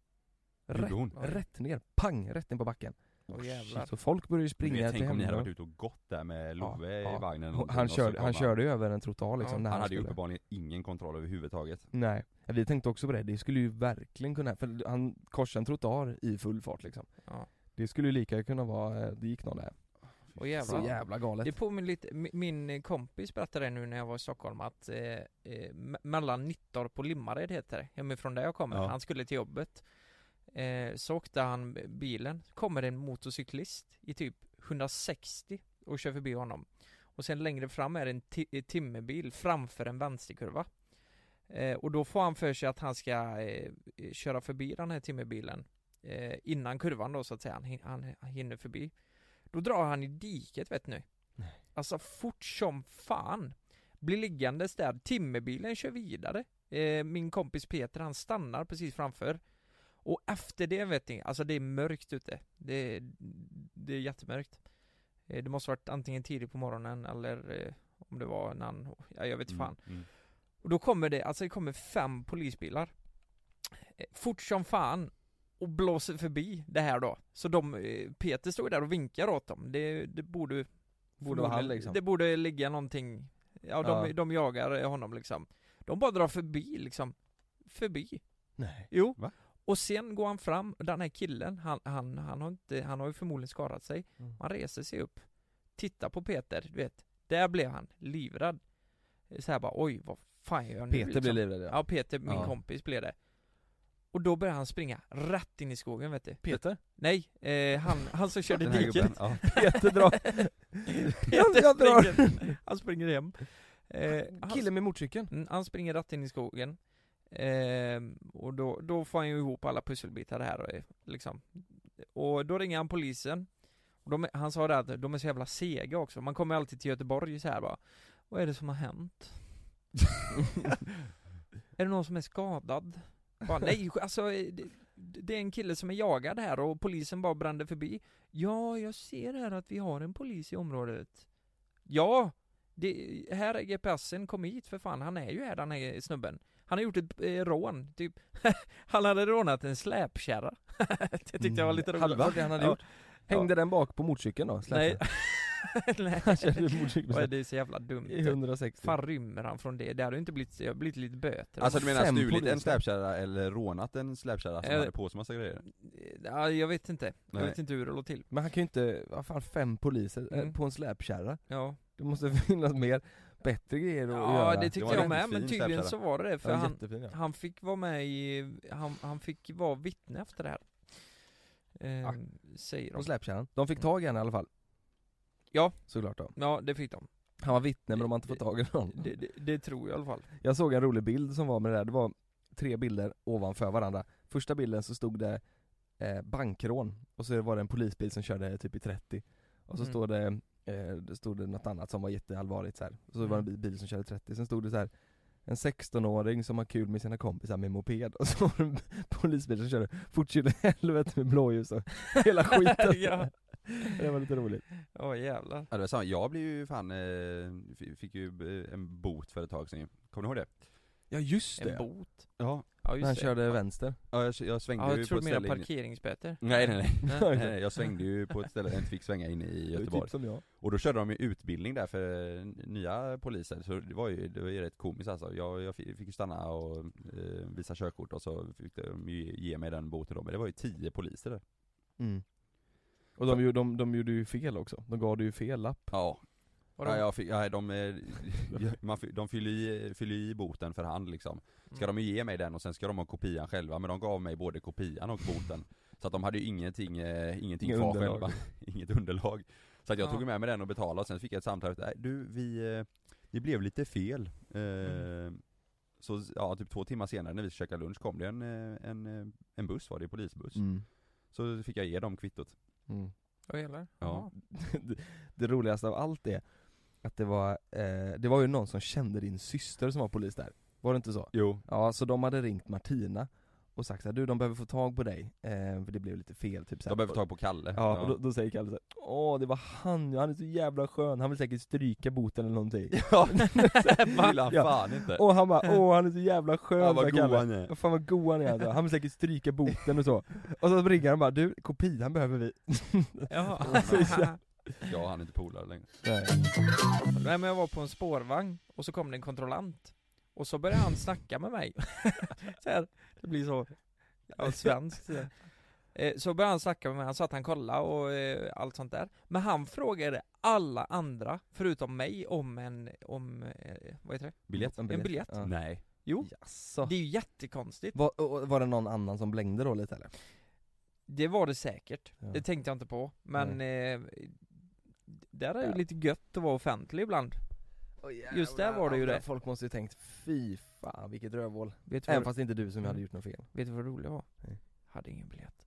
Speaker 2: Gjorde
Speaker 1: rätt,
Speaker 2: hon?
Speaker 1: rätt ner, pang, rätt ner på backen
Speaker 3: Åh jävlar.
Speaker 1: Så folk började ju springa till
Speaker 2: tänk om ni hade varit ute och gått där med
Speaker 1: Ja,
Speaker 2: Love
Speaker 1: ja.
Speaker 2: i vagnen eller
Speaker 1: Han, han,
Speaker 2: och
Speaker 1: körde, han körde ju över en trottoar liksom
Speaker 3: Ja,
Speaker 1: när
Speaker 2: Han
Speaker 1: han
Speaker 2: hade ju uppenbarligen ingen kontroll överhuvudtaget.
Speaker 1: Nej, Ja, vi tänkte också på det, det skulle ju verkligen kunna, för han korsade en trottoar i full fart liksom.
Speaker 3: Ja,
Speaker 1: Det skulle ju lika kunna vara, eh, det gick någon där.
Speaker 3: Och jävlar.
Speaker 1: Så jävla galet.
Speaker 3: Det påminner lite, mi- min kompis berättade nu när jag var i Stockholm att eh, eh, me- mellan Nittorp och Limmared heter det, hemifrån där jag kommer,
Speaker 2: Ja.
Speaker 3: han skulle till jobbet eh, Så åkte han bilen, kommer en motorcyklist i typ 160 och kör förbi honom. Och sen längre fram är det en ti- timmerbil framför en vänsterkurva. Eh, Och då får han för sig att han ska eh, köra förbi den här timmerbilen eh, Innan kurvan då så att säga, han, hin- han, han hinner förbi. Då drar han i diket vet ni. Alltså fort som fan. Blir liggandes där, timmerbilen kör vidare. Eh, Min kompis Peter han stannar precis framför Och efter det vet ni, alltså det är mörkt ute. Det, det är jättemörkt. Eh, Det måste varit antingen tidigt på morgonen eller eh, om det var en annan, ja, jag vet inte fan.
Speaker 2: Mm, mm.
Speaker 3: och då kommer det, alltså det kommer fem polisbilar eh, Fort som fan Och blåser förbi det här då. Så de, Peter står ju där och vinkar åt dem. Det, det borde
Speaker 1: Borde vara han liksom.
Speaker 3: Det borde ligga någonting. Ja, de,
Speaker 1: Ja.
Speaker 3: de jagar honom liksom. De bara drar förbi liksom. Förbi.
Speaker 1: Nej.
Speaker 3: Jo.
Speaker 2: Va?
Speaker 3: Och sen går han fram, den här killen, han, han, han har inte, han har ju förmodligen skadat sig
Speaker 1: Mm.
Speaker 3: Han reser sig upp Tittar på Peter, du vet Där blev han livrädd så här bara oj, vad fan gör jag nu
Speaker 1: Peter
Speaker 3: liksom?
Speaker 1: blev livrädd ja.
Speaker 3: Ja, Peter, min
Speaker 2: Ja.
Speaker 3: kompis blev det Och då började han springa rätt in i skogen vet du
Speaker 1: Peter?
Speaker 3: Nej, eh, han, han som körde diket
Speaker 2: ja.
Speaker 1: Peter drar
Speaker 3: Peter
Speaker 1: jag
Speaker 3: springer, han springer hem eh,
Speaker 1: Killen med motorcykeln
Speaker 3: Mm, han springer rätt in i skogen eh, Och då, då får han ju ihop alla pusselbitar här och, liksom. Och då ringer han polisen. Och de, Han sa det att de är så jävla sega också, man kommer alltid till Göteborg så här bara Vad är det som har hänt? är det någon som är skadad? Bara, nej, alltså det, det är en kille som är jagad här och polisen bara brände förbi. Ja, jag ser här att vi har en polis i området. Ja, det, här är GPSen, kom hit för fan, han är ju här den här snubben. Han har gjort ett eh, rån, typ. han hade rånat en släpkärra. det tyckte jag var lite roligt.
Speaker 1: Halva det han hade
Speaker 3: Ja.
Speaker 1: gjort. Hängde den bak på motorcykeln då?
Speaker 3: Nej. Nej.
Speaker 1: Han körde motorcykel
Speaker 3: Oj, det är så jävla dumt.
Speaker 1: i 160.
Speaker 3: Fan rymmer han från det? Det hade ju inte blivit, hade blivit lite böter.
Speaker 2: Alltså du menar
Speaker 1: Fem
Speaker 2: stulit en släpkärra eller rånat en släpkärra som
Speaker 3: Eh,
Speaker 2: hade på sig massa grejer?
Speaker 3: Ja, jag vet inte. Jag
Speaker 2: Nej.
Speaker 3: vet inte hur det låg till.
Speaker 1: Men han kan ju inte, vad fan fem poliser eh,
Speaker 3: Mm.
Speaker 1: på en släpkärra?
Speaker 3: Ja,
Speaker 1: Det måste finnas mer, bättre grejer att
Speaker 3: ja
Speaker 1: göra.
Speaker 3: det
Speaker 2: Det
Speaker 3: tyckte jag med, men tydligen så var det det, för
Speaker 1: ja,
Speaker 3: han,
Speaker 1: jättefin, ja.
Speaker 3: han fick vara med i, han, han fick vara vittne efter det här.
Speaker 1: Ja.
Speaker 3: Ehm, säger
Speaker 1: På
Speaker 3: de.
Speaker 1: släpkärran. De fick tag i henne i alla fall.
Speaker 3: Ja.
Speaker 1: Såklart då.
Speaker 3: Ja, det fick de.
Speaker 1: Han var vittne men de har inte fått tag i någon.
Speaker 3: Det, det, det tror jag i alla fall.
Speaker 1: Jag såg en rolig bild som var med det där, det var tre bilder ovanför varandra. Första bilden så stod det eh, bankrån, och så var det en polisbil som körde typ i 30. Och så
Speaker 3: Mm.
Speaker 1: stod det, eh, det stod det något annat som var jätteallvarligt så här. Så var det en
Speaker 3: Mm.
Speaker 1: bil- bil som körde 30, sen stod det så här en 16-åring som har kul med sina kompisar med moped och så var det en polisbil som körde fort till helvete med blåljus och hela skiten.
Speaker 3: Ja.
Speaker 1: Det var lite roligt.
Speaker 3: Åh jävlar.
Speaker 2: Ja, det var samma. Jag blev ju fan, eh, fick ju eh, en bot för ett tag sedan. Kommer ni ihåg det?
Speaker 1: Ja just
Speaker 3: En
Speaker 1: det.
Speaker 3: bot.
Speaker 2: Ja.
Speaker 3: Ja just
Speaker 1: han
Speaker 3: det.
Speaker 1: körde vänster.
Speaker 2: Ja, jag, jag svängde
Speaker 3: Ja,
Speaker 2: ju
Speaker 3: jag
Speaker 2: på
Speaker 3: tror
Speaker 2: ett ställe inne.
Speaker 3: parkeringsböter.
Speaker 2: Nej nej nej.
Speaker 3: Nej.
Speaker 2: nej, nej, jag svängde ju på ett ställe där jag inte fick svänga inne i
Speaker 1: Det var
Speaker 2: Göteborg.
Speaker 1: typ som jag.
Speaker 2: Och då körde de ju utbildning där för nya poliser, så det var ju, det var ju rätt komiskt alltså. Jag, jag fi- fick ju stanna och eh, visa körkort och så fick de ju ge mig den boten då, men det var ju tio poliser där.
Speaker 1: Mm. Och de, gjorde- de, de gjorde ju fel också, de gav dig ju fel lapp.
Speaker 2: Ja.
Speaker 3: Vadå?
Speaker 2: Ja, jag fick, ja, de, eh, man, de fyller i, fyller i boten för hand liksom. Ska
Speaker 3: Mm.
Speaker 2: de ju ge mig den och sen ska de ha kopian själva, men de gav mig både kopian och boten. Så att de hade ju ingenting, eh, ingenting
Speaker 1: Inget
Speaker 2: kvar
Speaker 1: underlag.
Speaker 2: själva, inget underlag. Så att jag
Speaker 3: Ja.
Speaker 2: tog med mig den och betalade och sen fick jag ett samtal, nej du vi, eh, det blev lite fel. Eh,
Speaker 3: Mm.
Speaker 2: Så ja, typ två timmar senare när vi skulle käka lunch kom det en, eh, en, en buss var det, polisbuss.
Speaker 1: Mm.
Speaker 2: Så fick jag ge dem kvittot.
Speaker 1: Mm.
Speaker 3: Jävlar.
Speaker 2: Ja.
Speaker 1: det, det roligaste av allt är att det var, eh, det var ju någon som kände din syster som var polis där. Var det inte så?
Speaker 2: Jo.
Speaker 1: Ja, så de hade ringt Martina och sagt såhär, du de behöver få tag på dig, eh, för det blev lite fel typ så här.
Speaker 2: De behöver få tag på Kalle.
Speaker 1: Ja, och då, då säger Kalle såhär, åh det var han ja, han är så jävla skön, han vill säkert stryka boten eller någonting.
Speaker 2: Ja, det vill han fan inte.
Speaker 1: Och han bara, åh han är så jävla skön
Speaker 2: Ja, vad god
Speaker 1: Kalle.
Speaker 2: han är.
Speaker 1: Fan vad god han är alltså. han vill säkert stryka boten och så. Och så ringer han bara, du kopian behöver vi.
Speaker 3: Ja.
Speaker 2: Ja, han är inte polare längre.
Speaker 1: Nej.
Speaker 3: Nej men jag var på en spårvagn, och så kom det en kontrollant Och så började han snacka med mig så här, det blir så, ja, svenskt så. Eh, Så började han snacka med mig, han sa att han kollade och eh, allt sånt där Men han frågade alla andra, förutom mig, om en, om, eh, vad heter det?
Speaker 2: Biljett?
Speaker 3: En biljett?
Speaker 1: Ja.
Speaker 2: Nej.
Speaker 3: Jo,
Speaker 1: Jaså.
Speaker 3: det är ju jättekonstigt
Speaker 1: Var, och- var det någon annan som blängde då lite eller?
Speaker 3: Det var det säkert,
Speaker 1: Ja.
Speaker 3: det tänkte jag inte på, men eh, där är det ju lite gött att vara offentlig ibland Just där var det ju det.
Speaker 1: Folk måste ju tänkt, fy fan vilket rövhål.
Speaker 3: Vet du
Speaker 1: Även
Speaker 3: vad,
Speaker 1: fast det inte du som
Speaker 3: Mm.
Speaker 1: hade gjort något fel.
Speaker 3: vet du vad roligt var?
Speaker 1: Nej.
Speaker 3: Hade ingen biljett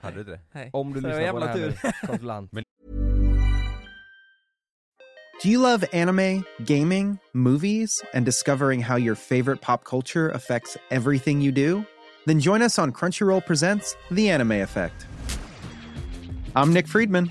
Speaker 2: Hade du inte det?
Speaker 3: Nej.
Speaker 1: Om du
Speaker 3: Så
Speaker 1: lyssnar på det här nu, kontrollant.
Speaker 4: Do you love anime, gaming, movies, and discovering how your favorite pop culture affects everything you do? Then join us on Crunchyroll Presents The Anime Effect. I'm Nick Friedman.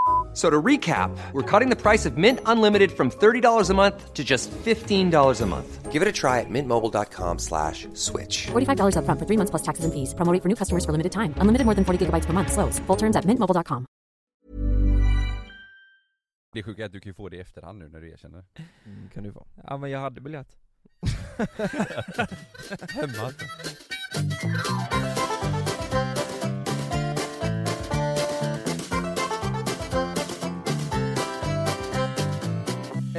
Speaker 5: F- So to recap, we're cutting the price of Mint Unlimited from $30 a month to just $15 a month. Give it a try at mintmobile.com slash switch.
Speaker 6: $45 upfront for three months plus taxes and fees. Promo rate for new customers for limited time. Unlimited more than 40 gigabytes per month. Slows. Full terms at mintmobile.com.
Speaker 2: Det är sjuka är att du kan ju få det i efterhand nu när du erkänner
Speaker 1: Mm, kan du få.
Speaker 3: Ja men jag hade biljett.
Speaker 2: Hemma alltså.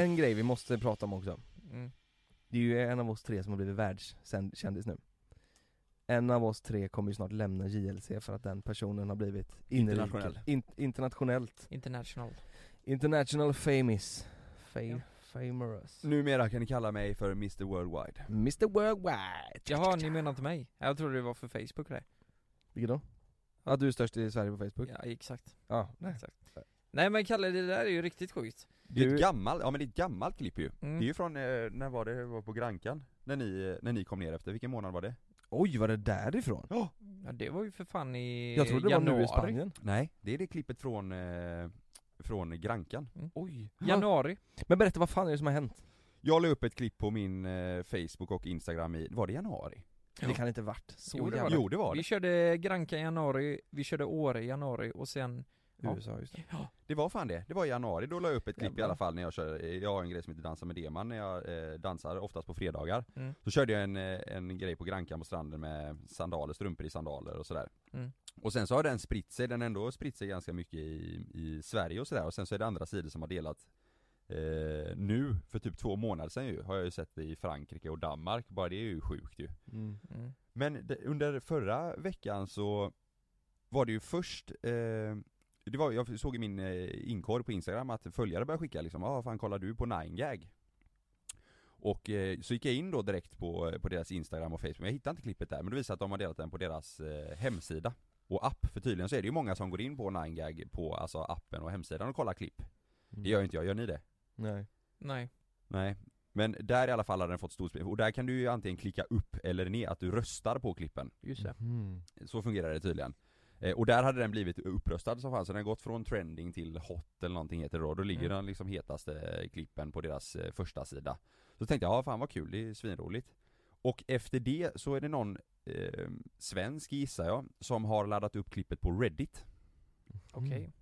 Speaker 1: En grej vi måste prata om också.
Speaker 3: Mm.
Speaker 1: Det är ju en av oss tre som har blivit världskändis nu. En av oss tre kommer ju snart lämna JLC för att den personen har blivit inrike-
Speaker 2: Internationell.
Speaker 1: In, internationellt
Speaker 3: International.
Speaker 1: International famous Fame,
Speaker 3: Ja.
Speaker 1: famous
Speaker 2: Numera kan ni kalla mig för Mr Worldwide
Speaker 1: Mr Worldwide
Speaker 3: Jaha, ni menar inte mig? Jag trodde det var för Facebook det.
Speaker 1: Vilket då? Ja du är störst i Sverige på Facebook?
Speaker 3: Ja, exakt.
Speaker 1: Ja, nej.
Speaker 3: exakt. Nej men Kalle, det där är ju riktigt sjukt.
Speaker 2: Det är ett gammalt, ja men det är ett gammalt klipp ju
Speaker 3: Mm.
Speaker 2: Det är ju från, eh, när var det, var på Grankan? När ni, när ni kom ner efter, vilken månad var det?
Speaker 1: Oj, var det därifrån?
Speaker 2: Ja!
Speaker 3: Ja det var ju för fan i
Speaker 1: Jag trodde det
Speaker 3: januari.
Speaker 1: var nu i Spanien
Speaker 2: Nej, det är det klippet från, eh, från Grankan
Speaker 1: Oj
Speaker 3: Januari.
Speaker 1: Men berätta, vad fan är det som har hänt?
Speaker 2: Jag la upp ett klipp på min eh, Facebook och Instagram i, var det januari?
Speaker 1: Det kan inte varit så
Speaker 3: Jo, det var det.
Speaker 2: Jo det var
Speaker 3: Vi
Speaker 2: det,
Speaker 3: körde Granka i januari, vi körde Åre i januari och sen Ja.
Speaker 1: USA just det
Speaker 2: det var fan det, det var i januari, då la jag upp ett klipp i
Speaker 1: Jävlar.
Speaker 2: alla fall när jag kör, jag har en grej som heter Dansa med Deman när jag eh, dansar, oftast på fredagar
Speaker 3: Mm.
Speaker 2: Så körde jag en, eh, en grej på Grankan på stranden med sandaler, strumpor i sandaler och sådär
Speaker 3: Mm.
Speaker 2: Och sen så har den spritt sig, den har ändå spritt sig ganska mycket i, i Sverige och sådär och sen så är det andra sidor som har delat eh, Nu, för typ två månader sedan ju, har jag ju sett det i Frankrike och Danmark, bara det är ju sjukt ju
Speaker 1: mm.
Speaker 3: mm.
Speaker 2: Men det, under förra veckan så var det ju först eh, det var, jag såg i min eh, inkorg på Instagram att följare började skicka liksom, ah fan kollar du på 9gag? Och eh, så gick jag in då direkt på, på deras Instagram och Facebook, men jag hittade inte klippet där, men det visade att de har delat den på deras eh, hemsida och app, för tydligen så är det ju många som går in på 9gag på alltså appen och hemsidan och kollar klipp Det gör ju inte jag, gör ni det?
Speaker 1: Nej
Speaker 3: Nej.
Speaker 2: Nej Men där i alla fall har den fått stor spridning, och där kan du ju antingen klicka upp eller ner, att du röstar på klippen
Speaker 3: Just det.
Speaker 1: Mm.
Speaker 2: Så fungerar det tydligen. Eh, och där hade den blivit uppröstad som fan, så den har gått från trending till hot eller någonting heter det då. Då ligger
Speaker 3: Mm.
Speaker 2: den liksom hetaste klippen på deras eh, första sida. Så tänkte jag, ja fan vad kul, det är svinroligt. Och efter det så är det någon eh, svensk gissar jag, som har laddat upp klippet på Reddit.
Speaker 3: Okej.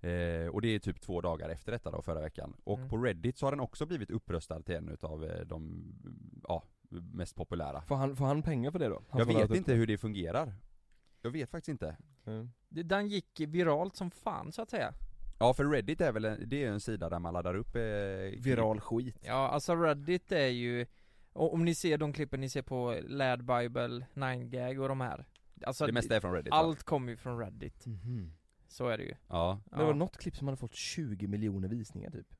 Speaker 2: Eh, och det är typ två dagar efter detta då, förra veckan. Och
Speaker 3: Mm.
Speaker 2: på Reddit så har den också blivit uppröstad till en utav eh, de, ja, mest populära.
Speaker 1: Får han, får han pengar för det då? Han
Speaker 2: Jag vet
Speaker 1: upp
Speaker 2: inte
Speaker 1: det.
Speaker 2: hur det fungerar. Jag vet faktiskt inte.
Speaker 1: Mm.
Speaker 3: Den gick viralt som fan så att säga.
Speaker 2: Ja för Reddit är väl en, det är en sida där man laddar upp eh,
Speaker 1: Viral skit.
Speaker 3: Ja, alltså Reddit är ju Om ni ser de klippen ni ser på Lad Bible, 9gag och de här. Alltså
Speaker 2: Det mesta är från Reddit
Speaker 3: allt kommer ju från Reddit,
Speaker 1: Mhm.
Speaker 3: så är det ju.
Speaker 2: Ja,
Speaker 1: Men det var något klipp som hade fått 20 miljoner visningar typ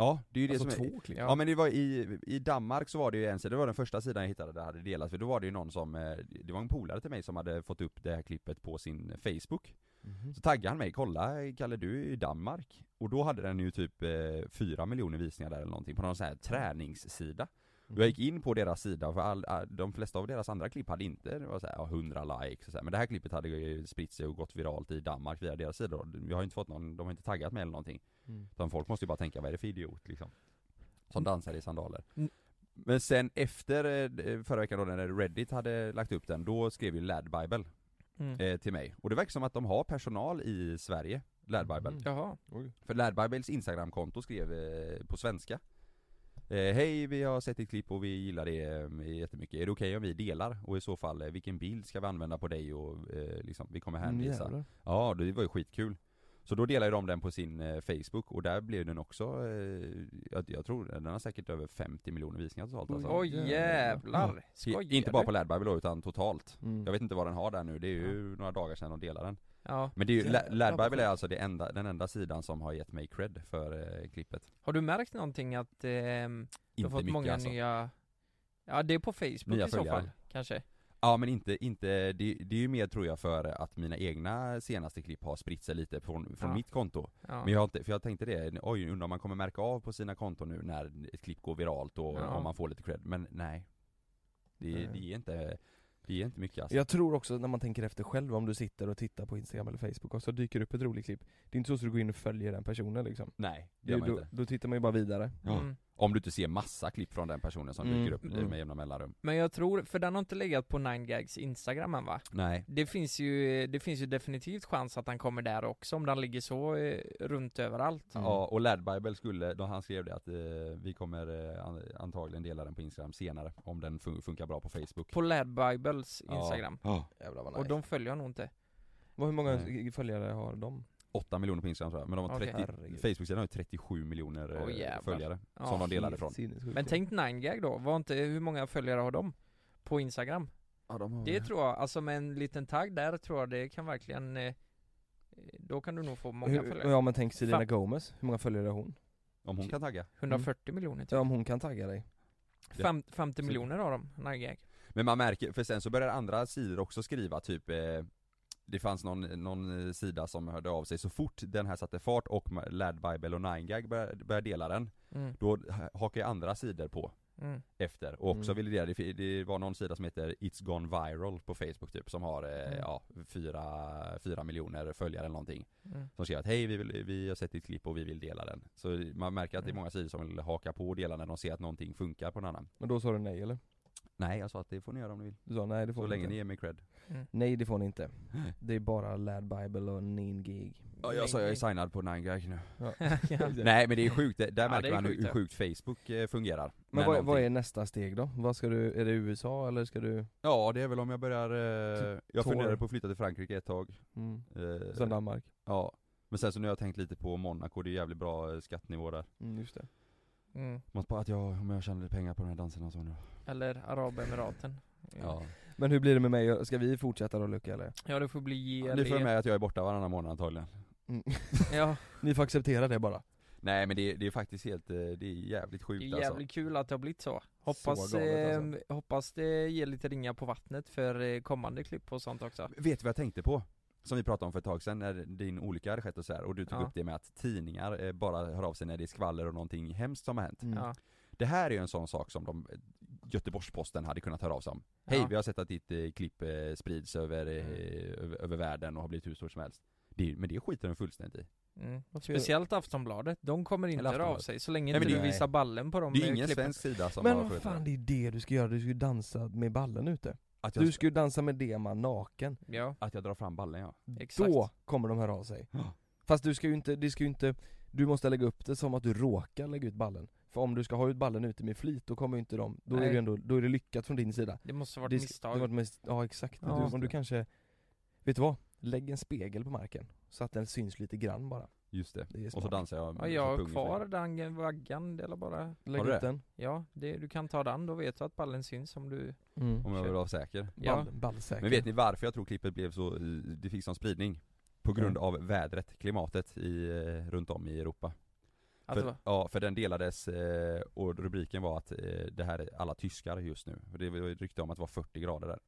Speaker 2: ja det är ju det
Speaker 1: Alltså
Speaker 2: som är
Speaker 1: två klipp
Speaker 2: Ja. men det var i, i Danmark så var det ju en sida, det var den första sidan jag hittade där hade delat för då var det ju någon som, eh, det var en polare till mig som hade fått upp det här klippet på sin Facebook
Speaker 1: Mhm.
Speaker 2: Så taggade han mig, kolla Kalle du är i Danmark Och då hade den ju typ eh, 4 miljoner visningar där eller någonting på någon sån här träningssida Och jag gick in på deras sida, för all, all, de flesta av deras andra klipp hade inte, det var så här, ja, 100 likes och så här. Men det här klippet hade ju spritt sig och gått viralt i Danmark via deras sida Jag har inte fått någon, de har inte taggat mig eller någonting
Speaker 1: Mm.
Speaker 2: Utan folk måste ju bara tänka, vad är det för idiot liksom? Som dansar i sandaler
Speaker 3: Mm.
Speaker 2: Men sen efter eh, förra veckan då när Reddit hade lagt upp den, då skrev ju Lad Bible
Speaker 3: mm.
Speaker 2: eh, till mig Och det verkar som att de har personal i Sverige, Lad Bible
Speaker 1: Mm.
Speaker 3: Jaha,
Speaker 1: Oj.
Speaker 2: för Lad Bibles instagramkonto skrev eh, på svenska eh, Hej, vi har sett ditt klipp och vi gillar det eh, jättemycket. Är det okej om vi delar? Och i så fall, eh, vilken bild ska vi använda på dig och eh, liksom, vi kommer
Speaker 1: Mm,
Speaker 2: hänvisa
Speaker 1: jävlar.
Speaker 2: Ja, det var ju skitkul Så då delade de den på sin eh, Facebook och där blev den också, eh, jag, jag tror den har säkert över 50 miljoner visningar totalt alltså.
Speaker 3: oj jävlar, skojar
Speaker 2: Inte bara
Speaker 3: du?
Speaker 2: på Lad Bible då, utan totalt
Speaker 1: Mm.
Speaker 2: Jag vet inte vad den har där nu, det är ju några dagar sedan de delade den
Speaker 3: Ja,
Speaker 2: Men det är ju, Lad Bible är alltså det enda, den enda sidan som har gett mig cred för eh, klippet
Speaker 3: har du märkt någonting att ehm, du har fått
Speaker 2: mycket
Speaker 3: många
Speaker 2: alltså.
Speaker 3: nya Ja det är på Facebook
Speaker 2: Nya
Speaker 3: i så fall, kanske?
Speaker 2: Ja men inte, inte det, det är ju mer tror jag för att mina egna senaste klipp har spritt sig lite från, från
Speaker 3: Ja.
Speaker 2: mitt konto
Speaker 3: Ja.
Speaker 2: Men jag har inte, för jag tänkte det, oj undrar om man kommer märka av på sina konton nu när ett klipp går viralt och
Speaker 3: Ja.
Speaker 2: om man får lite cred, men nej Det,
Speaker 1: Nej.
Speaker 2: det är inte, det är inte mycket alltså.
Speaker 1: Jag tror också när man tänker efter själv om du sitter och tittar på Instagram eller Facebook och så dyker upp ett roligt klipp Det är inte så att du går in och följer den personen liksom
Speaker 2: Nej, det
Speaker 1: det,
Speaker 2: gör man
Speaker 1: då,
Speaker 2: inte
Speaker 1: då tittar man ju bara vidare
Speaker 2: Ja.
Speaker 3: Mm.
Speaker 2: Om du inte ser massa klipp från den personen som
Speaker 1: Mm,
Speaker 2: dyker upp
Speaker 1: mm.
Speaker 2: med jämna mellanrum
Speaker 3: Men jag tror, för den har inte legat på 9gags instagram än va?
Speaker 2: Nej
Speaker 3: Det finns ju, det finns ju definitivt chans att han kommer där också om den ligger så eh, runt överallt
Speaker 1: Mm.
Speaker 2: Ja, och Lad Bible skulle, då han skrev det att eh, vi kommer eh, an- antagligen dela den på Instagram senare Om den fun- funkar bra på Facebook
Speaker 3: På Lad Bibles
Speaker 2: Ja.
Speaker 3: instagram
Speaker 2: Ja.
Speaker 1: Jävlar vad
Speaker 3: Och de följer jag nog inte
Speaker 1: Vad- Hur många
Speaker 2: Nej.
Speaker 1: följare har de?
Speaker 2: 8 miljoner på Instagram tror jag, men de har
Speaker 3: Okej.
Speaker 2: 30,
Speaker 1: Herregud.
Speaker 2: Facebook-sidan har ju 37 miljoner
Speaker 3: jävlar.
Speaker 2: följare
Speaker 3: Ja.
Speaker 2: Som de delade från
Speaker 1: Sinnessjukt.
Speaker 3: Men tänk 9gag då, var inte, hur många följare har de? På instagram?
Speaker 2: ja, de har...
Speaker 3: Det tror jag, alltså med en liten tagg där tror jag det kan verkligen eh, Då kan du nog få många
Speaker 1: Hur,
Speaker 3: följare
Speaker 1: ja men tänk Selena
Speaker 3: Fan.
Speaker 1: Gomez, hur många följare har hon?
Speaker 2: Om hon kan tagga
Speaker 3: 140 miljoner typ
Speaker 1: Ja om hon kan tagga dig
Speaker 3: Fem, 50
Speaker 2: så-
Speaker 3: miljoner har de, 9gag
Speaker 2: Men man märker, för sen så börjar andra sidor också skriva typ eh, Det fanns någon, någon eh, sida som hörde av sig så fort den här satte fart och Lad Bible och 9gag började, började dela den
Speaker 3: mm,
Speaker 2: Då ha- hakar ju andra sidor på
Speaker 3: mm.
Speaker 2: efter och också
Speaker 1: Mm.
Speaker 2: ville dela, det, det var någon sida som heter It's Gone Viral på Facebook typ som har eh,
Speaker 3: Mm.
Speaker 2: ja, fyra, fyra miljoner följare eller någonting
Speaker 3: Mm.
Speaker 2: Som skrev att hej vi, vill, vi har sett ditt klipp och vi vill dela den Så man märker att det är
Speaker 3: Mm.
Speaker 2: många sidor som vill haka på och dela när de ser att någonting funkar på någon annan
Speaker 1: Men då sa du nej eller?
Speaker 2: Nej jag sa att det får ni göra om ni vill
Speaker 1: Du sa nej det får
Speaker 2: Så
Speaker 1: ni
Speaker 2: länge
Speaker 1: inte
Speaker 2: ni ger mig cred
Speaker 3: Mm.
Speaker 1: Nej det får ni inte Det är bara Lad Bible och Nin Gig
Speaker 2: Ja jag sa jag är signad på 9gag nu
Speaker 1: ja.
Speaker 2: Nej men det är sjukt, där
Speaker 3: Ja,
Speaker 2: märker
Speaker 3: det är
Speaker 2: man hur,
Speaker 3: sjukt,
Speaker 2: hur
Speaker 3: ja.
Speaker 2: sjukt Facebook eh, fungerar
Speaker 1: Men vad, vad är nästa steg då? Vad ska du, är det USA eller ska du?
Speaker 2: Ja det är väl om jag börjar, eh, jag funderade på att flytta till Frankrike ett tag
Speaker 1: Mm.
Speaker 2: eh,
Speaker 1: Sen Danmark?
Speaker 2: Ja Men sen så nu har jag tänkt lite på Monaco, det är jävligt bra eh, skattnivå där
Speaker 1: Mm, just det
Speaker 3: Mm.
Speaker 2: Måste bara att jag, om jag tjänar lite pengar på de här danserna och så nu
Speaker 3: Eller Arabemiraten
Speaker 2: Ja
Speaker 1: Men hur blir det med mig? Ska vi fortsätta då Luca eller?
Speaker 3: Ja det får bli
Speaker 2: Ni får med att jag är borta varannan månad antagligen
Speaker 1: Mm.
Speaker 3: Ja,
Speaker 1: Ni får acceptera det bara
Speaker 2: Nej men det, det är faktiskt helt, eh, det är jävligt
Speaker 3: det
Speaker 2: sjukt
Speaker 3: är
Speaker 2: alltså
Speaker 3: jävligt kul att det har blivit så Hoppas,
Speaker 1: Så galet, alltså.
Speaker 3: eh, hoppas det ger lite ringar på vattnet för eh, kommande klipp och sånt också
Speaker 2: Vet du vad jag tänkte på? Som vi pratade om för ett tag sedan när din olycka hade skett och så här, och du tog
Speaker 3: Ja.
Speaker 2: upp det med att tidningar eh, bara hör av sig när det är skvaller och någonting hemskt som har hänt
Speaker 1: Mm.
Speaker 3: Ja,
Speaker 2: Det här är ju en sån sak som de Göteborgs-Posten hade kunnat höra av sig om Hej,
Speaker 3: Ja.
Speaker 2: vi har sett att ditt eh, klipp eh, sprids över, eh,
Speaker 3: Mm.
Speaker 2: över, över världen och har blivit hur stort som helst det, Men det skiter de fullständigt i
Speaker 3: mm. Speciellt Aftonbladet, de kommer inte höra av sig så länge
Speaker 2: Nej,
Speaker 3: inte du visar ballen på dem
Speaker 2: Det är
Speaker 3: eh,
Speaker 2: ingen
Speaker 3: klippen.
Speaker 2: svensk sida som
Speaker 1: Men
Speaker 2: har
Speaker 1: vad fan
Speaker 2: det
Speaker 1: är det du ska göra, du ska ju dansa med ballen ute
Speaker 2: att, jag,
Speaker 1: Du ska ju dansa med Dema naken
Speaker 3: Ja,
Speaker 2: att jag drar fram ballen ja
Speaker 3: exakt
Speaker 1: Då kommer de höra av sig
Speaker 2: Ja.
Speaker 1: Fast du ska ju inte, det ska ju inte Du måste lägga upp det som att du råkar lägga ut ballen För om du ska ha ut ballen ute med flit, då kommer ju inte de, då är
Speaker 3: Nej.
Speaker 1: det ändå, då är det lyckat från din sida
Speaker 3: Det måste varit
Speaker 1: det,
Speaker 3: misstag
Speaker 1: Det var ett mis- ja exakt,
Speaker 3: Ja.
Speaker 1: du,
Speaker 3: Just
Speaker 1: om du
Speaker 2: det.
Speaker 1: kanske Vet du vad? Lägg en spegel på marken, så att den syns lite grann bara
Speaker 2: Just det,
Speaker 1: Det
Speaker 2: och så dansar jag
Speaker 3: Ja,
Speaker 2: med
Speaker 3: jag har kvar den vaggan, det är bara.
Speaker 1: Lägg ut den.
Speaker 3: Ja, det, du kan ta den, då vet du att ballen syns om du
Speaker 1: mm.
Speaker 2: Om jag vill vara säker.
Speaker 3: Ja.
Speaker 1: Ball, ballsäker.
Speaker 2: Men vet ni varför jag tror klippet blev så, det fick sån spridning? På grund
Speaker 1: Mm.
Speaker 2: av vädret, klimatet i, eh, runt om i Europa. För,
Speaker 3: var,
Speaker 2: Ja, för den delades eh, och rubriken var att eh, det här är alla tyskar just nu. För det var rykte om att det var 40 grader där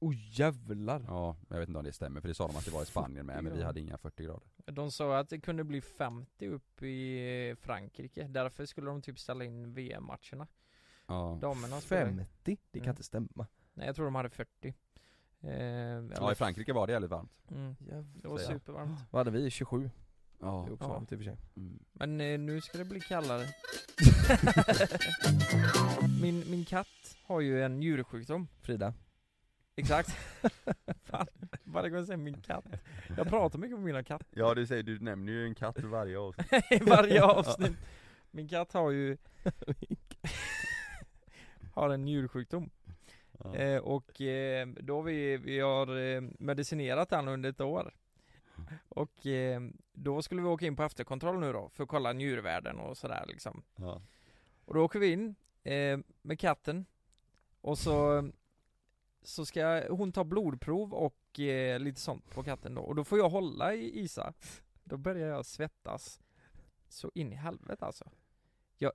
Speaker 1: Oh jävlar!
Speaker 2: Ja, jag vet inte om det stämmer för det sa de att det var i Spanien med men vi hade inga 40 grader
Speaker 3: De sa att det kunde bli 50 upp i Frankrike, därför skulle de typ ställa in VM-matcherna
Speaker 2: Ja,
Speaker 3: Damerna spelade-
Speaker 1: 50? Det kan
Speaker 3: Mm.
Speaker 1: inte stämma
Speaker 3: Nej jag tror de hade 40 eh,
Speaker 2: ja i Frankrike var det jävligt varmt
Speaker 3: mm, Det var supervarmt
Speaker 1: Vad hade vi? 27?
Speaker 2: Ja,
Speaker 1: Det är också
Speaker 3: Ja.
Speaker 1: varmt i och för sig
Speaker 2: mm.
Speaker 3: Men eh, nu ska det bli kallare min, min katt har ju en njursjukdom
Speaker 1: Frida?
Speaker 3: Exakt. Fan, varje gång jag säger? Min katt? Jag pratar mycket om mina katter.
Speaker 2: Ja du säger, du nämner ju en katt i varje avsnitt.
Speaker 3: I varje avsnitt. Min katt har ju Har en njursjukdom.
Speaker 2: Ja.
Speaker 3: eh, Och eh, då vi, vi har eh, medicinerat den under ett år. Och eh, då skulle vi åka in på efterkontroll nu då för att kolla njurvärden och sådär liksom.
Speaker 2: Ja.
Speaker 3: Och då åker vi in eh, med katten. Och så Så ska hon ta blodprov och eh, lite sånt på katten då. Och då får jag hålla i Isa. Då börjar jag svettas Så in i helvete alltså. Jag,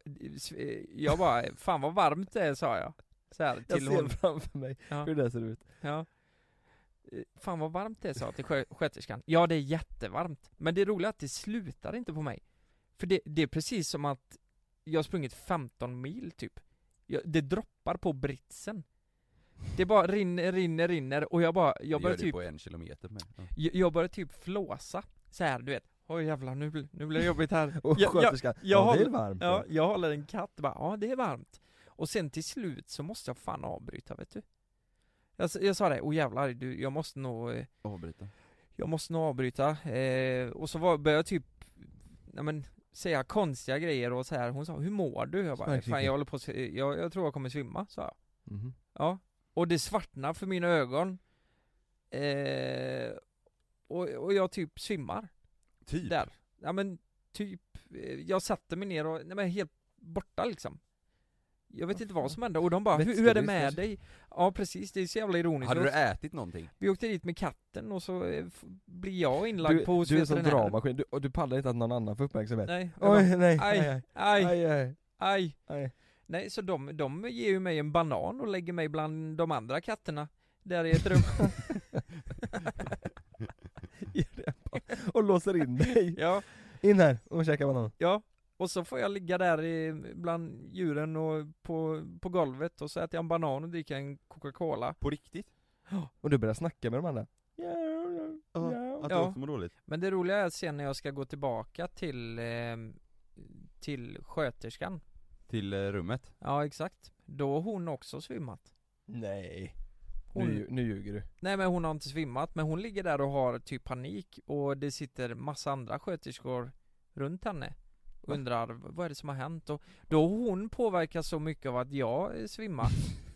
Speaker 3: eh, jag bara, fan vad varmt det är sa jag. Så här,
Speaker 1: Jag
Speaker 3: till
Speaker 1: ser
Speaker 3: hon,
Speaker 1: framför mig
Speaker 3: ja,
Speaker 1: hur det ser ut.
Speaker 3: Ja. Eh, Fan vad varmt det är sa jag till skö- sköterskan. Ja det är jättevarmt Men det roliga är att det slutar inte på mig. För det, det är precis som att Jag har sprungit 15 mil typ. Jag, Det droppar på britsen Det bara rinner, rinner, rinner och jag bara, jag
Speaker 2: Jag
Speaker 3: börjar typ
Speaker 2: på en kilometer med ja.
Speaker 3: jag, jag börjar typ flåsa så här, du vet Oj jävlar, nu, nu blir det jobbigt här.
Speaker 1: Och
Speaker 3: Jag- jag-
Speaker 1: sköterskan,
Speaker 3: jag
Speaker 1: ja, det är varmt.
Speaker 3: Ja, jag håller en katt bara, ja det är varmt. Och sen till slut så måste jag fan avbryta vet du. Jag, jag sa det, åh jävlar, du, jag måste nog, eh,
Speaker 2: Avbryta.
Speaker 3: jag måste nog avbryta. Eh, och så var, började jag typ, nej men, säga konstiga grejer och så här. hon sa, hur mår du? Jag bara, fan jag håller på att, jag, jag tror jag kommer svimma, sa jag.
Speaker 1: Mhm.
Speaker 3: Ja, och det svartnar för mina ögon. Eh, och, och jag typ svimmar.
Speaker 2: Typ.
Speaker 3: Där. Ja men typ, eh, jag satte mig ner och, nej men helt borta liksom. Jag vet inte vad som hände och de bara, hur, är det med dig? Ja precis, det är så jävla ironiskt.
Speaker 2: Hade du ätit någonting?
Speaker 3: Vi åkte dit med katten och så eh, blir jag inlagd på hos
Speaker 1: du är som
Speaker 3: veterinären.
Speaker 1: dramaskinn, du, och du pallar inte att någon annan får uppmärksamhet.
Speaker 3: Nej,
Speaker 1: Oj, nej,
Speaker 3: aj,
Speaker 1: aj,
Speaker 3: aj.
Speaker 1: aj.
Speaker 3: Nej, så de, de ger ju mig en banan och lägger mig bland de andra katterna. Där i ett rum.
Speaker 1: Och låser in dig.
Speaker 3: ja,
Speaker 1: In här och käka banan.
Speaker 3: ja. Och så får jag ligga där i, bland djuren och på, på golvet och så äter jag en banan och dricker en Coca-Cola.
Speaker 2: På riktigt?
Speaker 1: Och du börjar snacka med de andra.
Speaker 2: Att du
Speaker 3: Ja.
Speaker 2: också mår dåligt?
Speaker 3: Men det roliga är att sen när jag ska gå tillbaka till, eh, till sköterskan.
Speaker 2: Till eh, rummet?
Speaker 3: Ja, exakt. Då har hon också svimmat.
Speaker 1: Nej.
Speaker 3: Hon-
Speaker 1: Nu, nu ljuger du.
Speaker 3: Nej men hon har inte svimmat, men hon ligger där och har typ panik och det sitter massa andra sköterskor runt henne och undrar vad är det som har hänt och då hon påverkas så mycket av att jag eh, svimmar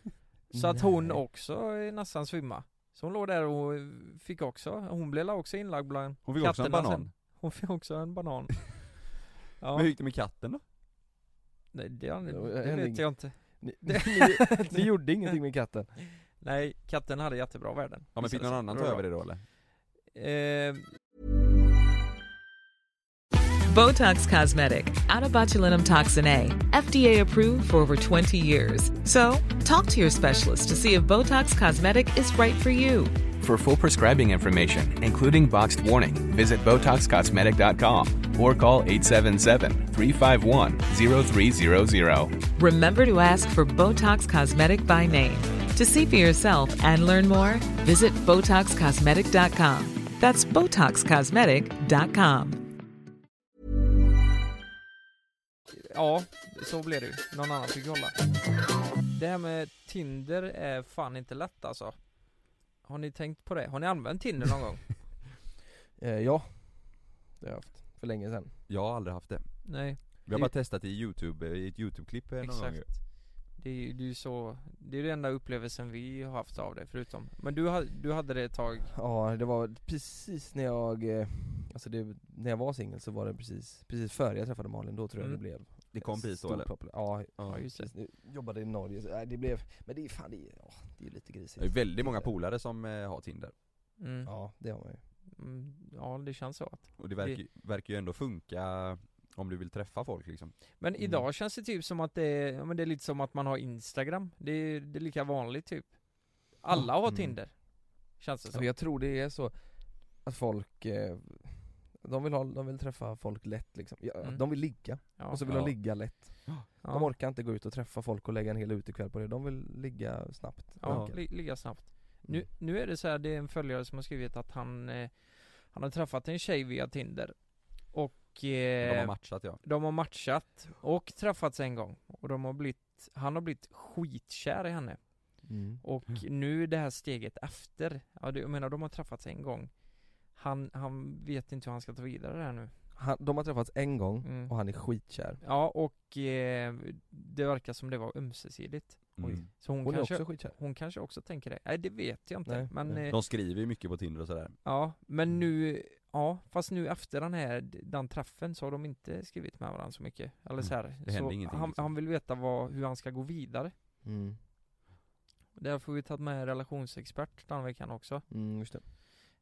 Speaker 3: Så att hon också eh, nästan svimma Så hon låg där och fick också, hon blev också inlagd bland
Speaker 2: Hon fick också en banan?
Speaker 3: sen. Hon fick också en banan Ja,
Speaker 2: Men hur gick det med katten då?
Speaker 3: Nej, det,
Speaker 1: Det
Speaker 3: det vet jag inte
Speaker 1: Ni, ni, ni gjorde ingenting med katten?
Speaker 3: Nej, katten hade jättebra värden
Speaker 2: Ja men fick någon annan ta över det då eller?
Speaker 3: Eh,
Speaker 7: Botox Cosmetic, botulinum toxin A, FDA approved for over 20 years. So, talk to your specialist to see if Botox Cosmetic is right for you.
Speaker 8: For full prescribing information, including boxed warning, visit BotoxCosmetic.com or call 877-351-0300.
Speaker 7: Remember to ask for Botox Cosmetic by name. To see for yourself and learn more, visit BotoxCosmetic.com. That's BotoxCosmetic.com.
Speaker 3: Ja, så blev det ju. Någon annan fick hålla. Det här med Tinder är fan inte lätt alltså. Har ni tänkt på det? Har ni använt Tinder någon gång?
Speaker 1: Eh, ja. Det har jag haft. För länge sedan.
Speaker 2: Jag har aldrig haft det.
Speaker 3: Nej,
Speaker 2: Vi har
Speaker 3: Det-
Speaker 2: bara testat i youtube, i ett youtube-klipp eh, någon gång
Speaker 3: exakt. Det är ju det är så, det är den enda upplevelsen vi har haft av det förutom. Men du, du hade det ett tag,
Speaker 1: Ja, det var precis när jag, eh, alltså det, när jag var singel så var det precis, precis före jag träffade Malin, då tror jag
Speaker 3: Mm.
Speaker 1: det blev
Speaker 2: Det kom precis
Speaker 1: stor
Speaker 2: eller?
Speaker 1: Ja,
Speaker 3: ja just det.
Speaker 1: Jag jobbade i Norge, så, nej, det blev, men det är fan det är, ja, det är lite grisigt
Speaker 2: Det är väldigt många polare som eh, har Tinder.
Speaker 3: Mm.
Speaker 1: Ja, det har man ju
Speaker 3: ja det känns så att.
Speaker 2: Och det verkar, ju- verkar ju ändå funka om du vill träffa folk liksom.
Speaker 3: Men
Speaker 1: Mm.
Speaker 3: idag känns det typ som att det är, ja, men det är lite som att man har Instagram. Det är, det är lika vanligt typ. Alla har
Speaker 2: Mm.
Speaker 3: Tinder. Känns det som.
Speaker 1: jag tror det är så att folk, eh, de vill, ha, de vill träffa folk lätt liksom. Ja,
Speaker 3: Mm.
Speaker 1: De vill ligga,
Speaker 3: Ja.
Speaker 1: och så vill
Speaker 2: Ja.
Speaker 1: de ligga lätt De orkar inte gå ut och träffa folk och lägga en hel utekväll på det, de vill ligga snabbt
Speaker 3: Ja, ligga snabbt. Nu, nu är det så här, det är en följare som har skrivit att han, eh, han har träffat en tjej via Tinder. Och eh,
Speaker 2: De har matchat ja.
Speaker 3: de har matchat och träffats en gång. Och de har blivit, han har blivit skitkär i henne.
Speaker 1: Mm.
Speaker 3: Och nu det här steget efter, ja det, jag menar de har träffats en gång. Han, han vet inte hur han ska ta vidare det här nu.
Speaker 1: han, De har träffats en gång
Speaker 3: Mm.
Speaker 1: och han är skitkär
Speaker 3: Ja och eh, det verkar som det var ömsesidigt.
Speaker 2: Mm.
Speaker 3: Så hon,
Speaker 1: Hon är
Speaker 3: kanske,
Speaker 1: också skitkär
Speaker 3: hon kanske också tänker det. Nej det vet jag inte.
Speaker 1: Nej,
Speaker 3: men
Speaker 1: nej.
Speaker 3: eh,
Speaker 2: De skriver ju mycket på Tinder och sådär.
Speaker 3: Ja, men nu, ja, fast nu efter den här, den träffen så har de inte skrivit med varandra så mycket. Eller
Speaker 2: Mm,
Speaker 3: så här.
Speaker 2: det händer
Speaker 3: så
Speaker 2: ingenting,
Speaker 3: han,
Speaker 2: liksom.
Speaker 3: han vill veta vad, hur han ska gå vidare.
Speaker 1: mm.
Speaker 3: Därför har vi tagit med relationsexpert den veckan också.
Speaker 1: Mm, just det.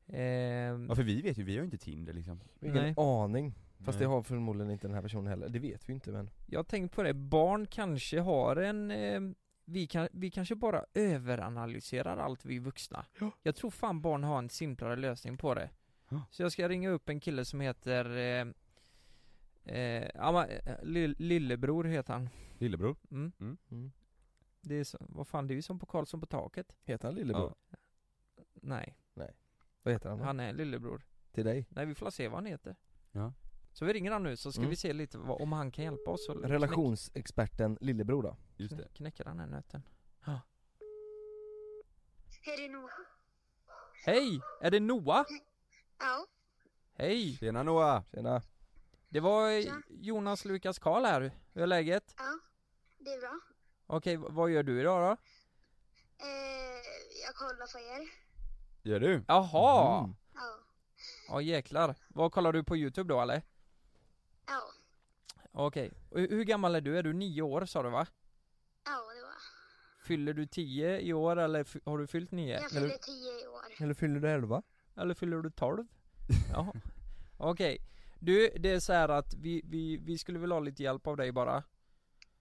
Speaker 3: Ehm,
Speaker 2: Ja för vi vet ju, vi har ju inte Tinder liksom.
Speaker 1: Ingen
Speaker 3: Nej.
Speaker 1: aning, fast det har förmodligen inte den här personen heller, det vet vi inte men
Speaker 3: jag tänkt på det, barn kanske har en, eh, vi, kan, vi kanske bara överanalyserar allt vi vuxna. Jag tror fan barn har en simplare lösning på det.
Speaker 2: Ja.
Speaker 3: Så jag ska ringa upp en kille som heter eh, eh, ja, eh, Lill- Lillebror heter han.
Speaker 2: Lillebror?
Speaker 3: Mm.
Speaker 1: mm.
Speaker 3: Det är så, vad fan, det är ju som på Karlsson på taket.
Speaker 1: Heter han lillebror?
Speaker 3: Nej,
Speaker 1: Vad heter han då?
Speaker 3: han är lillebror.
Speaker 1: Till dig?
Speaker 3: Nej, vi får se vad han heter.
Speaker 2: Ja.
Speaker 3: Så vi ringer han nu så ska
Speaker 1: Mm.
Speaker 3: vi se lite vad, om han kan hjälpa oss och
Speaker 1: Relationsexperten Lillebror då
Speaker 2: Just det.
Speaker 3: knäck, knäcka den här nöten
Speaker 9: Är det Noah?
Speaker 3: Hej! Är det Noah?
Speaker 9: Ja.
Speaker 3: Hej!
Speaker 2: Tjena Noah!
Speaker 1: Tjena
Speaker 3: Det var eh, Jonas Lukas Karl här, hur är läget?
Speaker 9: Ja. Det är bra.
Speaker 3: Okej, vad gör du idag då?
Speaker 9: Eh, jag kollar på er.
Speaker 2: Gör du?
Speaker 3: Jaha!
Speaker 1: Mm.
Speaker 9: Ja.
Speaker 3: Ja jäklar, vad kollar du på youtube då eller? Okej, Och hur hur gammal är du? Är du nio år sa du va?
Speaker 9: Ja, det var.
Speaker 3: Fyller du tio i år eller har du fyllt nio?
Speaker 9: Jag fyller tio i år.
Speaker 1: Eller fyller du elva?
Speaker 3: Eller fyller du 12? Ja. Okej. Du, det är så här att vi, vi, vi skulle vilja ha lite hjälp av dig bara.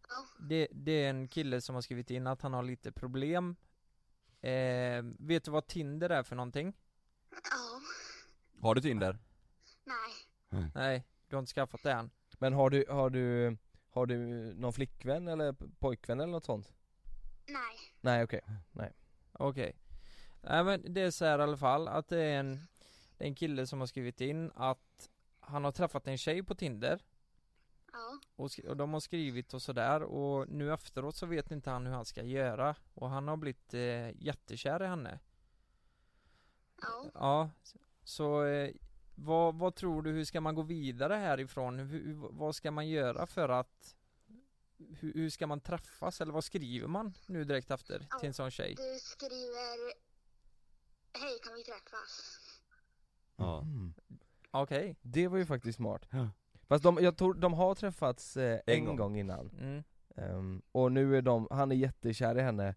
Speaker 9: Ja.
Speaker 3: Det, det är en kille som har skrivit in att han har lite problem. Eh, vet du vad Tinder är för någonting?
Speaker 9: Ja.
Speaker 2: Har du Tinder?
Speaker 9: Nej.
Speaker 3: Nej, du har inte skaffat det än.
Speaker 1: Men har du, har du, har du någon flickvän eller pojkvän eller något sånt?
Speaker 9: Nej.
Speaker 1: Nej okej,
Speaker 3: Okej. Nej men det är så här i alla fall att det är en, det är en kille som har skrivit in att han har träffat en tjej på Tinder
Speaker 9: Ja.
Speaker 3: och, sk- och de har skrivit och sådär och nu efteråt så vet inte han hur han ska göra och han har blivit eh, jättekär i henne
Speaker 9: Ja.
Speaker 3: Ja, så eh, vad, vad tror du, hur ska man gå vidare härifrån? Hur, vad ska man göra för att hur, hur ska man träffas eller vad skriver man nu direkt efter till en sån tjej?
Speaker 9: Du skriver Hej, kan vi träffas?
Speaker 2: Ja.
Speaker 1: Mm.
Speaker 3: Okej,
Speaker 1: Det var ju faktiskt smart
Speaker 2: Ja.
Speaker 1: Fast de, jag tror, de har träffats eh, en,
Speaker 2: En
Speaker 1: gång.
Speaker 2: gång.
Speaker 1: innan
Speaker 3: mm.
Speaker 1: Ehm, Och nu är de, han är jättekär i henne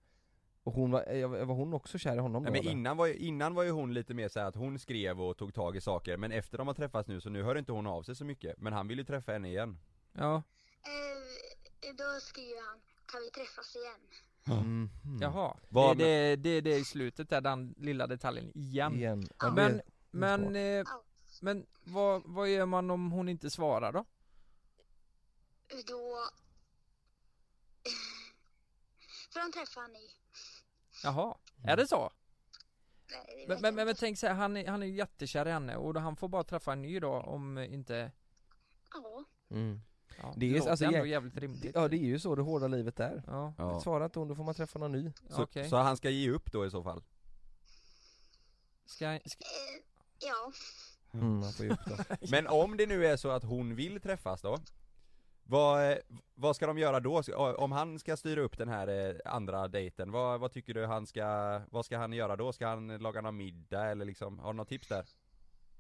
Speaker 1: Och hon var, eh, var hon också kär i honom då
Speaker 2: Nej, men
Speaker 1: eller?
Speaker 2: innan var, ju, innan var ju hon lite mer så här att hon skrev och tog tag i saker, men efter de har träffats nu så nu hör inte hon av sig så mycket, men han vill ju träffa henne igen
Speaker 3: ja,
Speaker 9: Eh, då skriver han Kan vi träffas igen?
Speaker 1: Mhm.
Speaker 3: jaha.
Speaker 2: Vad-
Speaker 3: det, det, det, det är i slutet där, den lilla detaljen igen.
Speaker 1: Igen. Ja,
Speaker 3: Men,
Speaker 1: det-
Speaker 3: men, eh, men vad, vad gör man om hon inte svarar då?
Speaker 9: Då För de träffar han.
Speaker 3: Jaha, är det så?
Speaker 9: Nej, det
Speaker 3: Men, men, men, tänk så här, han är, han är ju jättekär i henne och då han får bara träffa en ny då om inte
Speaker 9: Ja.
Speaker 1: mm.
Speaker 3: ja,
Speaker 1: Det är
Speaker 3: låter
Speaker 1: alltså
Speaker 3: ändå
Speaker 1: jä-
Speaker 3: jävligt rimligt
Speaker 1: Ja det är ju så det hårda livet är
Speaker 3: Ja,
Speaker 2: Ja.
Speaker 1: Svarar inte hon, då får man träffa någon ny
Speaker 2: Så,
Speaker 3: okej
Speaker 2: så han ska ge upp då i så fall?
Speaker 3: Ska, ska,
Speaker 9: Eh, ja.
Speaker 1: mm, man får ju upp då.
Speaker 2: Men om det nu är så att hon vill träffas då? Vad, eh, vad ska de göra då? Om han ska styra upp den här eh, andra dejten, vad, vad tycker du han ska, vad ska han göra då? Ska han laga någon middag eller liksom, har du något tips där?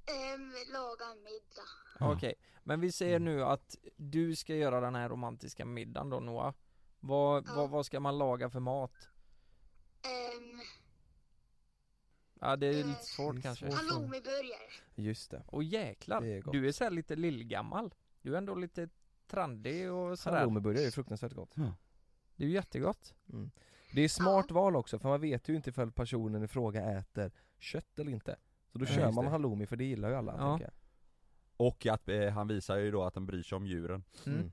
Speaker 9: Ehm, laga en middag.
Speaker 3: Okej, men vi ser nu att du ska göra den här romantiska middagen då Noah vad,
Speaker 9: Ja.
Speaker 3: vad, vad ska man laga för mat?
Speaker 9: Ehm,
Speaker 3: Ja det är
Speaker 9: Eh,
Speaker 3: lite svårt kanske
Speaker 9: halloumiburgare.
Speaker 1: Just det,
Speaker 3: Och jäklar,
Speaker 1: Det är
Speaker 3: du är så här lite lillgammal Du är ändå lite trandig och sådär
Speaker 1: halloumiburgare är ju fruktansvärt gott
Speaker 3: Det är ju jättegott
Speaker 1: mm. Det är smart val också för man vet ju inte ifall personen i fråga äter kött eller inte Så då
Speaker 2: Ja,
Speaker 1: kör man
Speaker 2: det.
Speaker 1: halloumi för det gillar ju alla
Speaker 3: Ja.
Speaker 1: tänker jag
Speaker 2: Och att eh, han visar ju då att han bryr sig om djuren
Speaker 3: mm.
Speaker 1: Mm.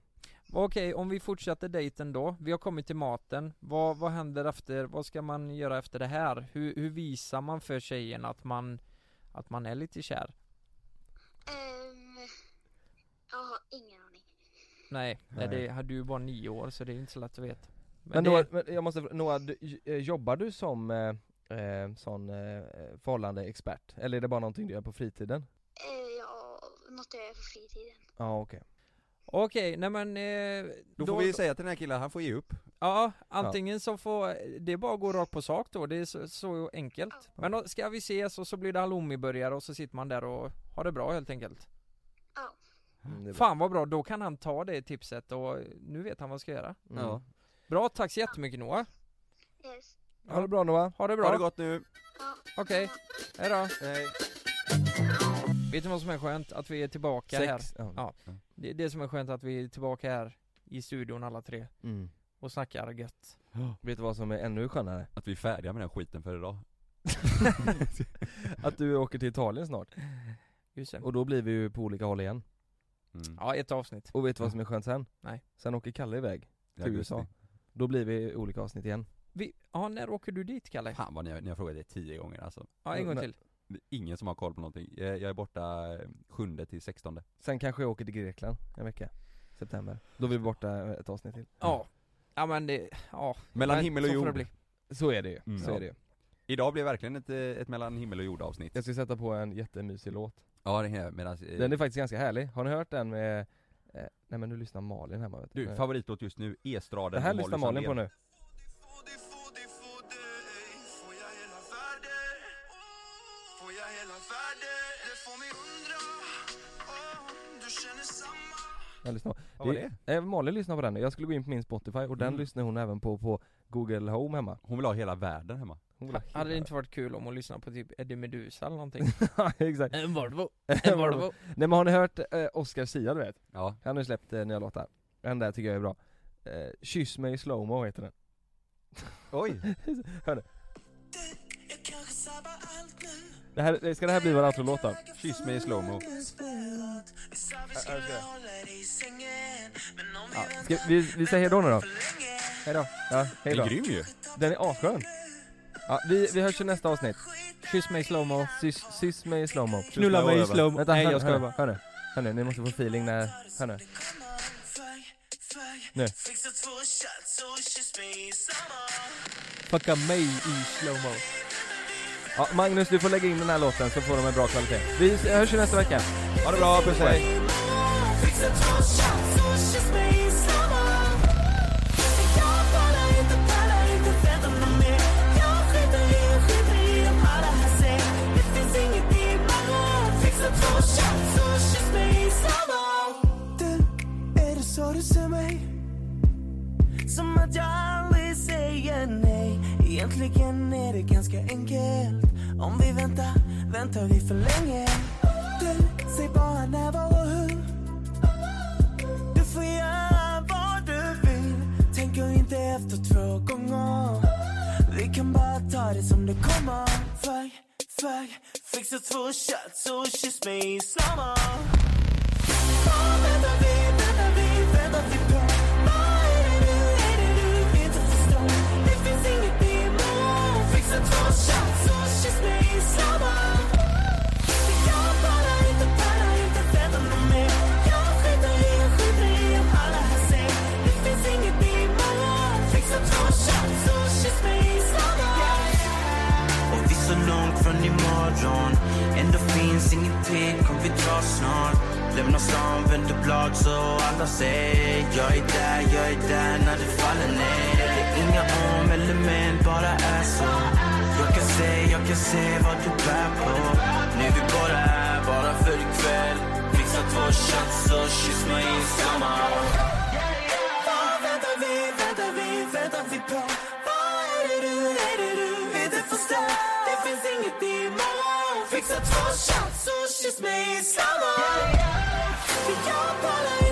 Speaker 3: Okej, om vi fortsätter dejten då, vi har kommit till maten, vad, vad händer efter, vad ska man göra efter det här? Hur, hur visar man för tjejen att man, att man är lite kär?
Speaker 9: Ehm, jag har ingen aning.
Speaker 3: Nej,
Speaker 1: Nej.
Speaker 3: det hade du bara nio år så det är inte så lätt att veta
Speaker 1: Men,
Speaker 3: det,
Speaker 1: Noah, men jag måste Noah, du, eh, jobbar du som eh, eh, sån eh, förhållande expert? Eller är det bara någonting du gör på fritiden?
Speaker 9: Eh, ja, något jag gör på fritiden.
Speaker 1: Ja okej
Speaker 3: Okej, nej men eh,
Speaker 2: Då får vi säga till den här killen, han får ge upp
Speaker 3: Ja, antingen så får, det är bara att gå rakt på sak då, det är så, så enkelt Men då ska vi ses och så blir det halloumiburgare och så sitter man där och har det bra helt enkelt
Speaker 9: Ja.
Speaker 1: Mm.
Speaker 3: Fan vad bra, då kan han ta det tipset och nu vet han vad han ska göra
Speaker 1: Mm.
Speaker 2: Ja.
Speaker 3: Bra, tack så jättemycket Noah
Speaker 9: Yes.
Speaker 1: Ha det bra Noah
Speaker 3: Ha det bra,
Speaker 2: Ha det gott nu,
Speaker 3: okej, hejdå
Speaker 2: hej
Speaker 3: Vet du vad som är skönt? Att vi är tillbaka här
Speaker 1: Sex, ja.
Speaker 3: Ja. det, det som är skönt att vi är tillbaka här i studion alla tre
Speaker 1: Mm.
Speaker 3: och snackar gött
Speaker 1: Vet du vad som är ännu skönare?
Speaker 2: Att vi är färdiga med den skiten för idag
Speaker 1: Att du åker till Italien snart,
Speaker 3: Just det.
Speaker 1: och då blir vi ju på olika håll igen
Speaker 2: mm.
Speaker 3: Ja, ett avsnitt
Speaker 1: Och vet du vad som är skönt sen?
Speaker 3: Nej.
Speaker 1: Sen åker Kalle iväg till. USA Då blir vi olika avsnitt igen
Speaker 3: vi, Ja, när åker du dit Kalle?
Speaker 2: Fan vad ni har, ni har frågat det tio gånger alltså
Speaker 3: Ja, en gång
Speaker 1: Men-
Speaker 3: till
Speaker 2: Det är ingen som har koll på någonting. Jag, jag är borta eh, sjunde till sextonde.
Speaker 1: Sen kanske jag åker till Grekland en vecka, september. Då är vi borta ett avsnitt till.
Speaker 3: Ja, ja men det, ja
Speaker 2: Mellan
Speaker 3: Nej,
Speaker 2: himmel och
Speaker 3: så får det
Speaker 2: jord.
Speaker 3: bli.
Speaker 1: Så är det ju,
Speaker 2: Mm.
Speaker 1: så
Speaker 2: Ja.
Speaker 1: är det ju.
Speaker 2: Idag blev verkligen ett, eh, ett mellan himmel och jord avsnitt.
Speaker 1: Jag ska sätta på en jättemysig låt.
Speaker 2: Ja det är medan, eh,
Speaker 1: Den är faktiskt ganska härlig. Har ni hört den med, eh, nej men nu lyssnar Malin hemma vet
Speaker 2: Du, favoritlåt just nu, E-straden
Speaker 1: Det här lyssnar Malin på nu. Jag lyssnar.
Speaker 2: Vad var det?
Speaker 1: Eh, Malin lyssnar på den, jag skulle gå in på min Spotify och den
Speaker 2: Mm.
Speaker 1: lyssnar hon även på på Google Home hemma.
Speaker 2: Hon vill ha hela världen hemma.
Speaker 1: Hon
Speaker 3: Hade det inte varit kul om hon lyssnade på typ Eddie Meduza eller någonting?
Speaker 1: Ja, exakt.
Speaker 3: En Volvo, en Volvo
Speaker 1: Nej men har ni hört eh, Oscar Sia du vet?
Speaker 2: Ja.
Speaker 1: Han har ju släppt eh, nya låtar. Den där tycker jag är bra. Eh, Kyss mig i slowmo heter den.
Speaker 2: Oj!
Speaker 1: Hör nu. Det här, ska det här bli vår outro-låt då?
Speaker 2: Kyss mig i slowmo.
Speaker 1: Ja, ska, vi, vi säger hejdå nu då. Hejdå. Ja,
Speaker 2: Den
Speaker 1: hejdå.
Speaker 2: är grym ju.
Speaker 1: Den är asskön. Ja, vi, vi hörs i nästa avsnitt.
Speaker 3: Kyss mig i slowmo
Speaker 1: Sys, sys mig i slowmo.
Speaker 3: Knulla mig i slowmo
Speaker 1: Vänta,
Speaker 3: Nej
Speaker 1: hör,
Speaker 3: jag skojar bara
Speaker 1: hör nu. Hör nu, ni måste få feeling när, hör nu. Nu.
Speaker 3: Fucka mig i slowmo
Speaker 1: Ja, Magnus du får lägga in den här låten så får de en bra kvalitet. Vi hörs i nästa vecka.
Speaker 2: Ha det bra, puss hej!
Speaker 10: Du, Är det så du ser mig? Som att jag aldrig säger nej Egentligen är det ganska enkelt Om vi väntar, väntar vi för länge Du, säg bara när, var och hur Du får göra vad du vill Tänker inte efter två gånger Vi kan bara ta det som det kommer Fuck, fuck Fixa två shots och kyss mig i slowmo
Speaker 11: så långt från imorgon. Ändå finns ingenting, kom vi drar snart. Lämnar stan, vänder blad så alla ser Jag är där, jag är där när det faller ner. Det är inga om eller men, bara är så. Jag kan se, jag kan se vad du bär på. Nu är vi bara här, bara för ikväll. Fixa två shots och kyss mig i sommar.
Speaker 10: Vad väntar vi, väntar vi, väntar vi på? Vad är det du, är det du inte förstår? Det finns inget imorgon Fixa två shots och kyss mig i slowmo För jag